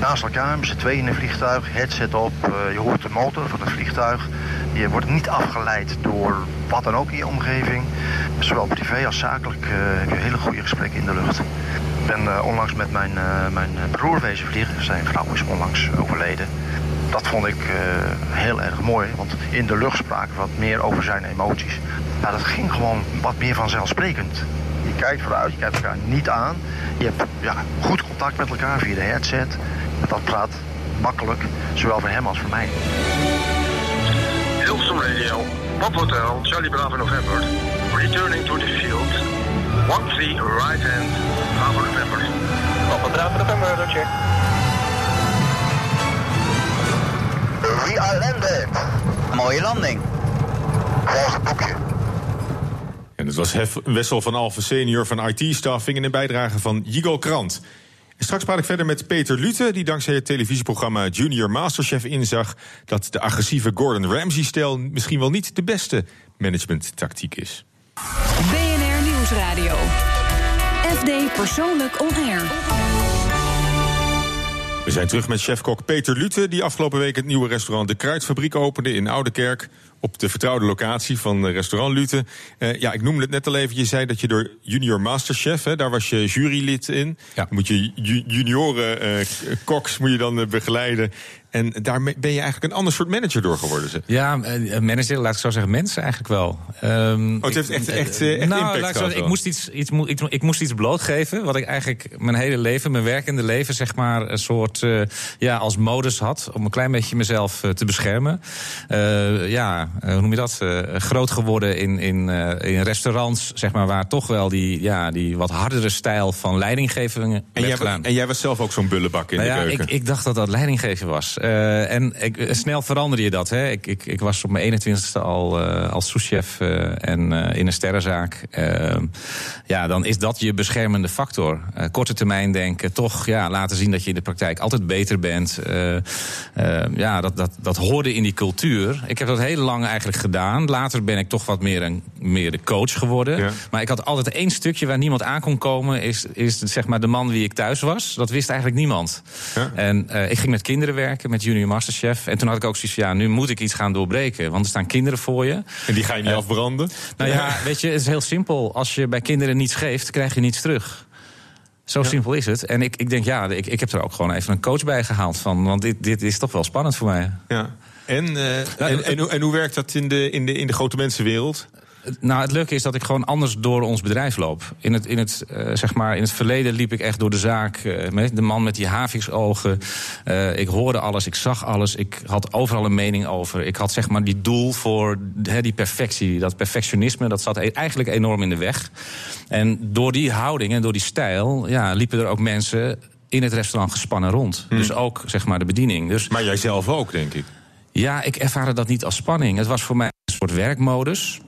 naast elkaar met z'n tweeën in een vliegtuig, headset op, eh, je hoort de motor van het vliegtuig. Je wordt niet afgeleid door wat dan ook in je omgeving. Zowel privé als zakelijk heb je hele goede gesprekken in de lucht. Ben eh, onlangs met mijn, eh, mijn broer wezen vliegen. Zijn vrouw is onlangs overleden. Dat vond ik eh, heel erg mooi, want in de lucht spraken we wat meer over zijn emoties. Nou, dat ging gewoon wat meer vanzelfsprekend. Je kijkt vooruit, je kijkt elkaar niet aan. Je hebt ja, goed contact met elkaar via de headset. Dat praat makkelijk, zowel voor hem als voor mij. Hilversum Radio, Pop Hotel, Charlie Bravo November. Returning to the field. 1-3 right hand, November. Pop Bravo November. We are landed. Mooie landing. Volgens het boekje. En het was Hef Wessel van Alphen senior van IT-staffing... in een bijdrage van Jigo Krant. En straks praat ik verder met Peter Lute... die dankzij het televisieprogramma Junior Masterchef inzag... dat de agressieve Gordon Ramsay-stijl misschien wel niet de beste managementtactiek is. BNR Nieuwsradio. FD Persoonlijk On Air. We zijn terug met chefkok Peter Lute... die afgelopen week het nieuwe restaurant De Kruidfabriek opende in Oudekerk. op de vertrouwde locatie van restaurant Lute. Eh, ja, ik noemde het net al even. Je zei dat je door Junior Masterchef, hè, daar was je jurylid in. Dan moet je ju- junioren eh, koks moet je dan eh, begeleiden. En daar ben je eigenlijk een ander soort manager door geworden. Zeg. Ja, eh, manager, laat ik zo zeggen, mensen eigenlijk wel. Ehm, Oh, het heeft echt- echt, eh, echt nou, impact laat ik, zo zeggen, ik, moest iets, iets, mo- ik, moest iets blootgeven, wat ik eigenlijk mijn hele leven, mijn werkende leven, zeg maar, een soort, eh, ja, als modus had, om een klein beetje mezelf eh, te beschermen. Eh, ja, eh, hoe noem je dat? Eh, groot geworden in, in, eh, in restaurants, zeg maar, waar toch wel die, ja, die wat hardere stijl van leidinggeving En werd jij, gedaan. en jij was zelf ook zo'n bullebak in Nou de ja, keuken. ik, ik dacht dat dat leidinggeven was. Eh, en ik, eh, snel veranderde je dat. Hè. Ik, ik, ik was op mijn 21ste al eh, als souschef en in een sterrenzaak. Eh, ja, dan is dat je beschermende factor. Korte termijn denken, toch ja, laten zien dat je in de praktijk altijd beter bent. Eh, eh, ja, dat, dat, dat hoorde in die cultuur. Ik heb dat heel lang eigenlijk gedaan. Later ben ik toch wat meer, een, meer de coach geworden. Maar ik had altijd één stukje waar niemand aan kon komen. Is, is zeg maar de man wie ik thuis was. Dat wist eigenlijk niemand. En eh, ik ging met kinderen werken, met Junior Masterchef. En toen had ik ook zoiets van, ja, nu moet ik iets gaan doorbreken. Want er staan kinderen voor je. En die ga je niet Eh, afbranden? Nou ja, weet je, het is heel simpel. Als je bij kinderen niets geeft, krijg je niets terug. Zo simpel is het. En ik, ik denk, ja, ik, ik heb er ook gewoon even een coach bij gehaald van. Want dit, dit is toch wel spannend voor mij. Ja. En, eh, en, en, hoe- en hoe werkt dat in de, in de, in de grote mensenwereld? Nou, het leuke is dat ik gewoon anders door ons bedrijf loop. In het, in het, eh, zeg maar, in het verleden liep ik echt door de zaak. eh, met de man met die haviksogen. Eh, ik hoorde alles, ik zag alles. Ik had overal een mening over. Ik had zeg maar die doel voor hè, die perfectie. Dat perfectionisme, dat zat e- eigenlijk enorm in de weg. En door die houding en door die stijl... Ja, liepen er ook mensen in het restaurant gespannen rond. Dus ook zeg maar de bediening. Dus, maar jij zelf ook, denk ik. Ja, ik ervaarde dat niet als spanning. Het was voor mij een soort werkmodus.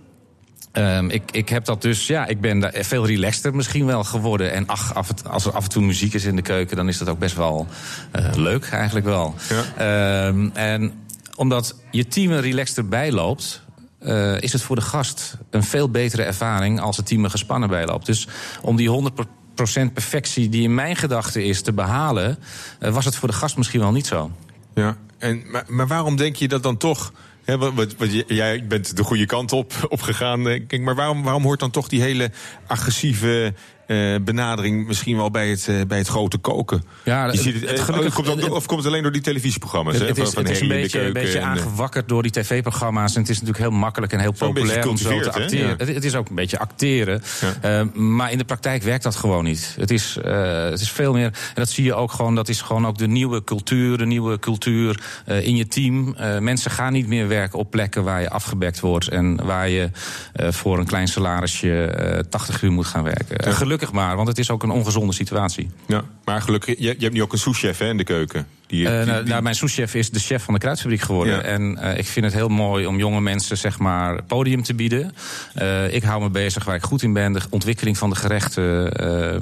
Ehm, ik, ik heb dat dus, ja, ik ben daar veel relaxter misschien wel geworden. En ach, af en, als er af en toe muziek is in de keuken, dan is dat ook best wel eh, leuk eigenlijk wel. Ehm, en omdat je team er relaxter bij loopt. eh, is het voor de gast een veel betere ervaring als het team er gespannen bij loopt. Dus om die 100% perfectie die in mijn gedachten is te behalen, eh, was het voor de gast misschien wel niet zo. Ja, en, maar, maar waarom denk je dat dan toch... Hè, wat, wat, wat j- jij bent de goede kant op, op gegaan. Maar waarom, waarom hoort dan toch die hele agressieve eh, benadering... misschien wel bij het, eh, bij het grote koken? Ja, je ziet het, het gelukkig- komt of komt het alleen door die televisieprogramma's? Het, is, van het is een beetje, een beetje aangewakkerd door die tv-programma's. En het is natuurlijk heel makkelijk en heel populair om zo te acteren. Ja. Het, het is ook een beetje acteren. Eh, maar in de praktijk werkt dat gewoon niet. Het is, eh, het is veel meer. En dat zie je ook gewoon. Dat is gewoon ook de nieuwe cultuur. De nieuwe cultuur in je team. Mensen gaan niet meer werken op plekken waar je afgebekt wordt. En waar je voor een klein salarisje eh 80 uur moet gaan werken. En maar, want het is ook een ongezonde situatie. Ja, maar gelukkig, je, je hebt nu ook een souschef in de keuken. Die, Eh, die- nou, nou, mijn souschef is de chef van de kruidfabriek geworden. Ja. En eh, ik vind het heel mooi om jonge mensen zeg maar, podium te bieden. Eh, ik hou me bezig waar ik goed in ben. De ontwikkeling van de gerechten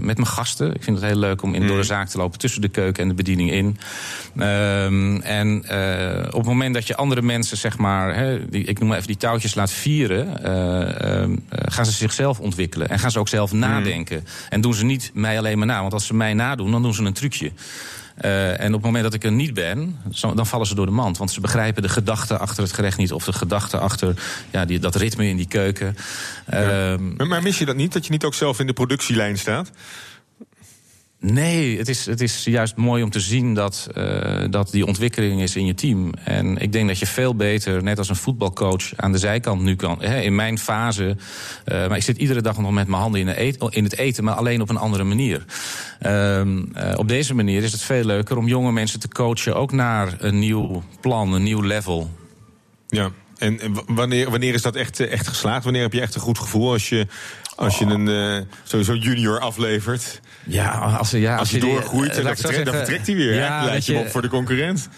met mijn gasten. Ik vind het heel leuk om in, door de zaak te lopen tussen de keuken en de bediening in. Ehm, en op het moment dat je andere mensen, zeg maar, hè, die, ik noem maar even die touwtjes laat vieren, eh, ehm, eh, gaan ze zichzelf ontwikkelen. En gaan ze ook zelf nadenken. En doen ze niet mij alleen maar na. Want als ze mij nadoen, dan doen ze een trucje. Eh, en op het moment dat ik er niet ben, zo- dan vallen ze door de mand. Want ze begrijpen de gedachte achter het gerecht niet. Of de gedachte achter ja, die, dat ritme in die keuken. Ehm, maar, maar mis je dat niet, dat je niet ook zelf in de productielijn staat? Nee, het is, het is juist mooi om te zien dat, eh, dat die ontwikkeling is in je team. En ik denk dat je veel beter, net als een voetbalcoach, aan de zijkant nu kan. Hè, in mijn fase, eh, maar ik zit iedere dag nog met mijn handen in, de eet- in het eten, maar alleen op een andere manier. Ehm, eh, op deze manier is het veel leuker om jonge mensen te coachen, ook naar een nieuw plan, een nieuw level. Ja, en wanneer, wanneer is dat echt, echt geslaagd? Wanneer heb je echt een goed gevoel als je, als je een eh, sowieso junior aflevert? Ja, als, ja, als je, doorgroeit, eh, dan vertrekt, dan zeggen, vertrekt hij weer. ja, hè? Leid weet je hem je- op voor de concurrent.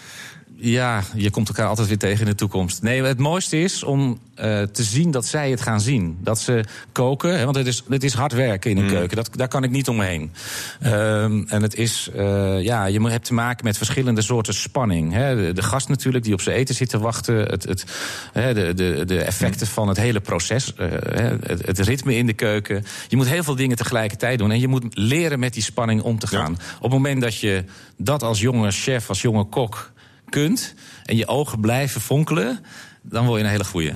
Ja, je komt elkaar altijd weer tegen in de toekomst. Nee, het mooiste is om eh, te zien dat zij het gaan zien. Dat ze koken, hè, want het is, het is hard werken in een keuken. Dat, daar kan ik niet omheen. Ehm, en het is, eh, ja, je hebt te maken met verschillende soorten spanning. Hè. De, de gast natuurlijk die op zijn eten zit te wachten. Het, het, hè, de, de, de effecten van het hele proces. eh, hè, het, het ritme in de keuken. Je moet heel veel dingen tegelijkertijd doen. En je moet leren met die spanning om te gaan. Op het moment dat je dat als jonge chef, als jonge kok kunt... en je ogen blijven fonkelen... dan word je een hele goeie.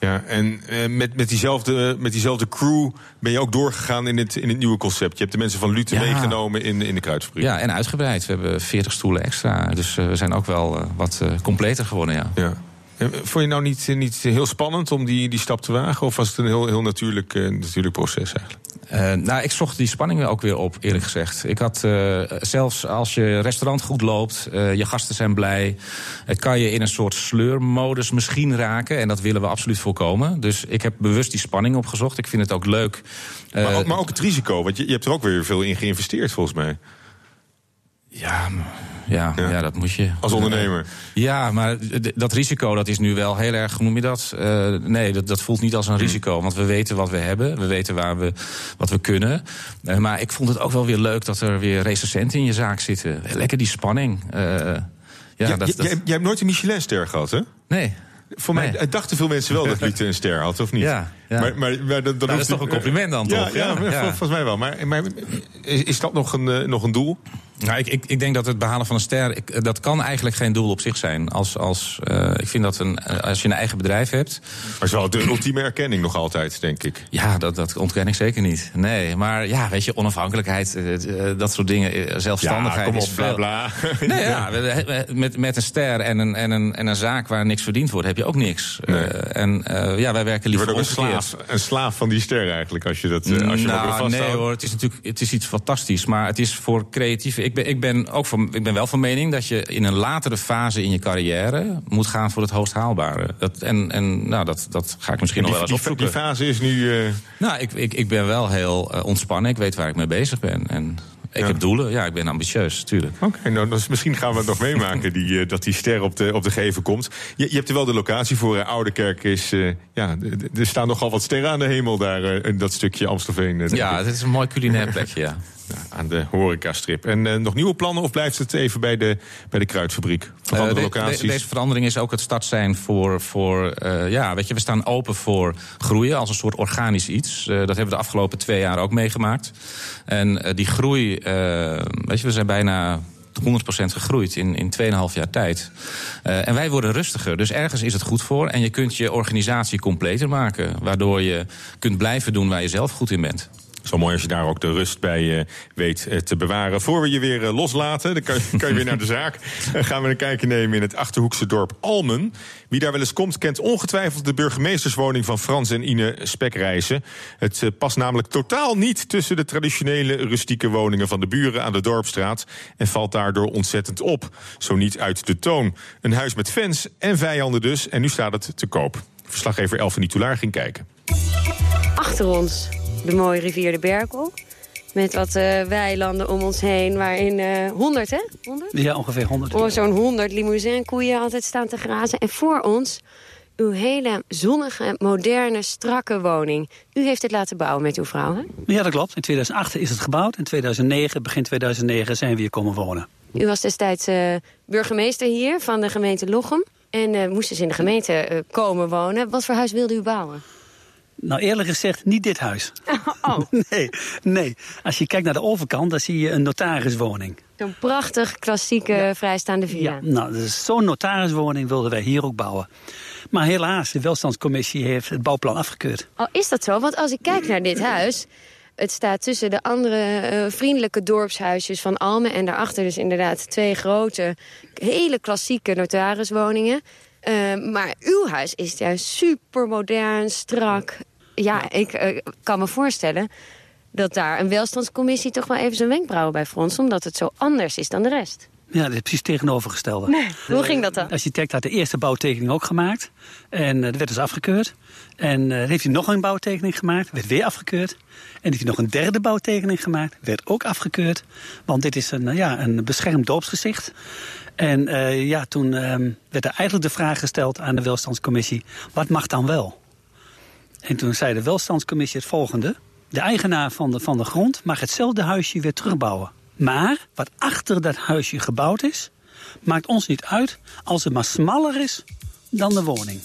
Ja, en eh, met, met, diezelfde, met diezelfde crew ben je ook doorgegaan in het, in het nieuwe concept. Je hebt de mensen van Luten Ja. meegenomen in, in de kruidfabriek. Ja, en uitgebreid. We hebben 40 stoelen extra. Dus eh, we zijn ook wel eh, wat completer geworden, ja. Ja. En Vond je nou niet, niet heel spannend om die, die stap te wagen? Of was het een heel, heel natuurlijk, natuurlijk proces eigenlijk? Eh, nou, ik zocht die spanning ook weer op, eerlijk gezegd. Ik had eh, zelfs als je restaurant goed loopt, eh, je gasten zijn blij, eh, kan je in een soort sleurmodus misschien raken. En dat willen we absoluut voorkomen. Dus ik heb bewust die spanning opgezocht. Ik vind het ook leuk. Maar, ook, maar ook het risico, want je, je hebt er ook weer veel in geïnvesteerd volgens mij. Ja, ja, ja. dat moet je. Als ondernemer. Ja, maar dat risico dat is nu wel heel erg, noem je dat? Eh, nee, dat, dat voelt niet als Hmm. een risico. Want we weten wat we hebben, we weten waar we, wat we kunnen. Eh, maar ik vond het ook wel weer leuk dat er weer recensenten in je zaak zitten. Lekker die spanning. Eh, ja, Ja, dat, dat- Jij, jij hebt nooit een Michelin-ster gehad, hè? Nee. Voor mij Nee. dachten veel mensen wel dat Lute een ster had, of niet? Ja, ja. Maar, maar, maar dat, dat hoeft- is toch een compliment dan, toch? Ja, Ja, volgens mij wel. Maar, maar is, is dat nog een, nog een doel? Nou, ik, ik, ik denk dat het behalen van een ster, ik, dat kan eigenlijk geen doel op zich zijn. Als, als, eh, ik vind dat een, eh, als je een eigen bedrijf hebt. Maar het is wel de ultieme erkenning nog altijd, denk ik. Ja, dat, dat ontken ik zeker niet. Nee, maar ja, weet je, onafhankelijkheid, eh, eh, dat soort dingen, eh, zelfstandigheid Ja, kom op, bla, veel- bla. Nee, ja, met, met een ster en een, en, een, en een zaak waar niks verdiend wordt, heb je ook niks. Eh, en eh, ja, wij werken liever een slaaf, een slaaf van die ster eigenlijk, als je dat, eh, als je nou, nee hoor, het is natuurlijk het is iets fantastisch. Maar het is voor creatieven. Ik ben, ik ben, ook van, ik ben wel van mening dat je in een latere fase in je carrière moet gaan voor het hoogst haalbare. Dat, en en nou, dat, dat ga ik misschien En nog wel eens opzoeken. die fase is nu... eh, Nou, ik, ik, ik ben wel heel eh, ontspannen. Ik weet waar ik mee bezig ben. En ik heb doelen. Ja, ik ben ambitieus, tuurlijk. Oké, nou, dus misschien gaan we het nog meemaken die, eh, dat die ster op de, op de geven komt. Je, je hebt er wel de locatie voor. eh, Oude Kerk is. ja, er staan nogal wat sterren aan de hemel daar in dat stukje Amstelveen. Ja, het is een mooi culinair plekje, ja. aan de horecastrip. En eh, nog nieuwe plannen of blijft het even bij de, bij de kruidfabriek? Van Eh, de- de- locaties? deze verandering is ook het start zijn voor, voor eh, ja, weet je, we staan open voor groeien als een soort organisch iets. Eh, dat hebben we de afgelopen twee jaar ook meegemaakt. En eh, die groei, eh, weet je, we zijn bijna 100% gegroeid in, in 2,5 jaar tijd. Eh, en wij worden rustiger. Dus ergens is het goed voor. En je kunt je organisatie completer maken. Waardoor je kunt blijven doen waar je zelf goed in bent. Zo mooi als je daar ook de rust bij eh, weet eh, te bewaren. Voor we je weer eh, loslaten, dan kan, je- kan je weer naar de zaak. Dan gaan we een kijkje nemen in het Achterhoekse dorp Almen. Wie daar wel eens komt, kent ongetwijfeld de burgemeesterswoning van Frans en Ine Spekreizen. Het past namelijk totaal niet tussen de traditionele rustieke woningen van de buren aan de Dorpstraat. En valt daardoor ontzettend op. Zo niet uit de toon. Een huis met fans en vijanden dus. En nu staat het te koop. Verslaggever Elfanie Toulaar ging kijken. Achter ons de mooie rivier de Berkel. Met wat eh, weilanden om ons heen, waarin eh 100, hè? 100? Ja, ongeveer 100. Oh, Zo'n 100 limousinkoeien altijd staan te grazen. En voor ons uw hele zonnige, moderne, strakke woning. U heeft het laten bouwen met uw vrouw, hè? Ja, dat klopt. In 2008 is het gebouwd. In 2009, begin 2009, zijn we hier komen wonen. U was destijds eh, burgemeester hier van de gemeente Lochem. En eh, moest dus in de gemeente komen wonen. Wat voor huis wilde u bouwen? Nou, eerlijk gezegd, niet dit huis. Oh. nee, nee. Als je kijkt naar de overkant, dan zie je een notariswoning. Zo'n prachtig, klassieke, vrijstaande villa. Nou, dus zo'n notariswoning wilden wij hier ook bouwen. Maar helaas, de welstandscommissie heeft het bouwplan afgekeurd. Oh, is dat zo? Want als ik kijk naar dit huis... het staat tussen de andere eh, vriendelijke dorpshuisjes van Almen... en daarachter dus inderdaad twee grote, hele klassieke notariswoningen. Eh, maar uw huis is juist super modern, strak. Ja, ik eh, kan me voorstellen dat daar een welstandscommissie... toch wel even zijn wenkbrauwen bij fronst... omdat het zo anders is dan de rest. Ja, dat is precies tegenovergestelde. Nee, hoe ging dat dan? De architect had de eerste bouwtekening ook gemaakt. En eh, dat werd dus afgekeurd. En eh, dan heeft hij nog een bouwtekening gemaakt. Werd weer afgekeurd. En heeft hij nog een derde bouwtekening gemaakt. Werd ook afgekeurd. Want dit is een, eh, ja, een beschermd dorpsgezicht. En eh, ja, toen eh, werd er eigenlijk de vraag gesteld aan de welstandscommissie. Wat mag dan wel? En toen zei de welstandscommissie het volgende. De eigenaar van de, van de grond mag hetzelfde huisje weer terugbouwen. Maar wat achter dat huisje gebouwd is, maakt ons niet uit als het maar smaller is dan de woning.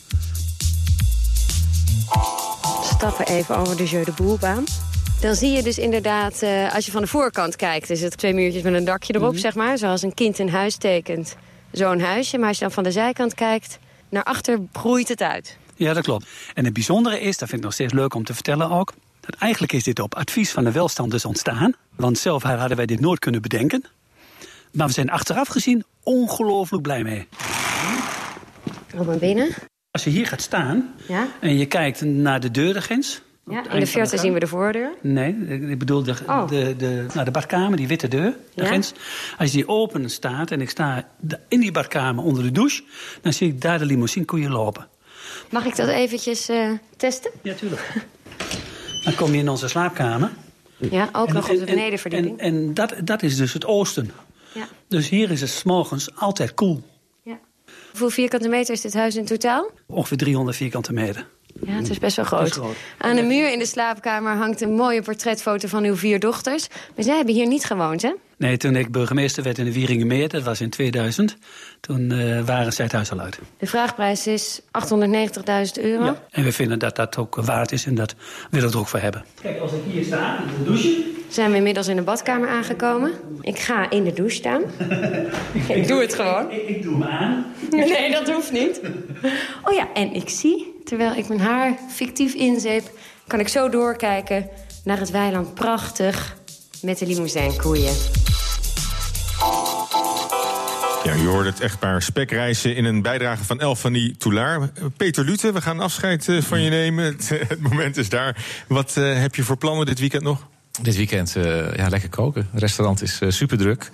stappen even over de Jeu de Boelbaan. Dan zie je dus inderdaad, eh, als je van de voorkant kijkt... is het twee muurtjes met een dakje erop, zeg maar. Zoals een kind een huis tekent, zo'n huisje. Maar als je dan van de zijkant kijkt... naar achter groeit het uit. Ja, dat klopt. En het bijzondere is, dat vind ik nog steeds leuk om te vertellen ook... dat eigenlijk is dit op advies van de welstanders ontstaan. Want zelf hadden wij dit nooit kunnen bedenken. Maar we zijn achteraf gezien ongelooflijk blij mee. Kom maar binnen. Als je hier gaat staan Ja? en je kijkt naar de deurdegrens... Ja, in de verte zien we de voordeur. Nee, ik bedoel de, Oh. de, de, nou, de badkamer, die witte deur, de Ja? grens. Als die open staat en ik sta in die badkamer onder de douche... dan zie ik daar de limousine koeien lopen. Mag ik dat eventjes eh, testen? Ja, tuurlijk. Dan kom je in onze slaapkamer. Ja, ook En- nog op de en- en- benedenverdieping. En, en dat, dat is dus het oosten. Ja. Dus hier is het 's morgens altijd koel. Hoeveel vierkante meter is dit huis in totaal? Ongeveer 300 vierkante meter. Ja, het is best wel groot. Aan de muur in de slaapkamer hangt een mooie portretfoto van uw vier dochters. Maar zij hebben hier niet gewoond, hè? Nee, toen ik burgemeester werd in de Wieringenmeer, dat was in 2000... toen eh, waren zij het huis al uit. De vraagprijs is 890.000 euro. En we vinden dat dat ook waard is en dat willen we er ook voor hebben. Kijk, als ik hier sta, in de douche... Zijn we inmiddels in de badkamer aangekomen. Ik ga in de douche staan. ik doe het gewoon. Ik, ik doe hem aan. Nee, dat hoeft niet. Oh ja, en ik zie, terwijl ik mijn haar fictief inzeep... kan ik zo doorkijken naar het weiland prachtig met de limousinkoeien. Ja, je hoorde het echtpaar spekreizen in een bijdrage van Elfanie Toulaar. Peter Lute, we gaan afscheid eh, van je nemen. Het, het moment is daar. Wat eh, heb je voor plannen dit weekend nog? Dit weekend eh, ja, lekker koken. Het restaurant is super druk.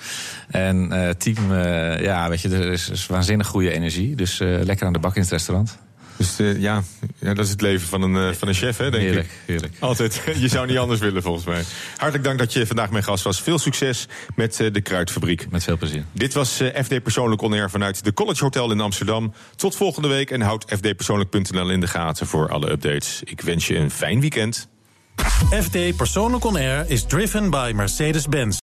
En eh team, eh, ja, weet je, er is, is waanzinnig goede energie. Dus eh, lekker aan de bak in het restaurant. Dus eh, ja, ja, dat is het leven van een, eh, van een chef, hè, denk Heerlijk, ik. heerlijk. Altijd. Je zou niet anders willen, volgens mij. Hartelijk dank dat je vandaag mijn gast was. Veel succes met eh, de Kruidfabriek. Met veel plezier. Dit was eh, FD Persoonlijk On Air vanuit de College Hotel in Amsterdam. Tot volgende week en houd fdpersoonlijk.nl in de gaten voor alle updates. Ik wens je een fijn weekend. FD Persoonlijk On Air is driven by Mercedes-Benz.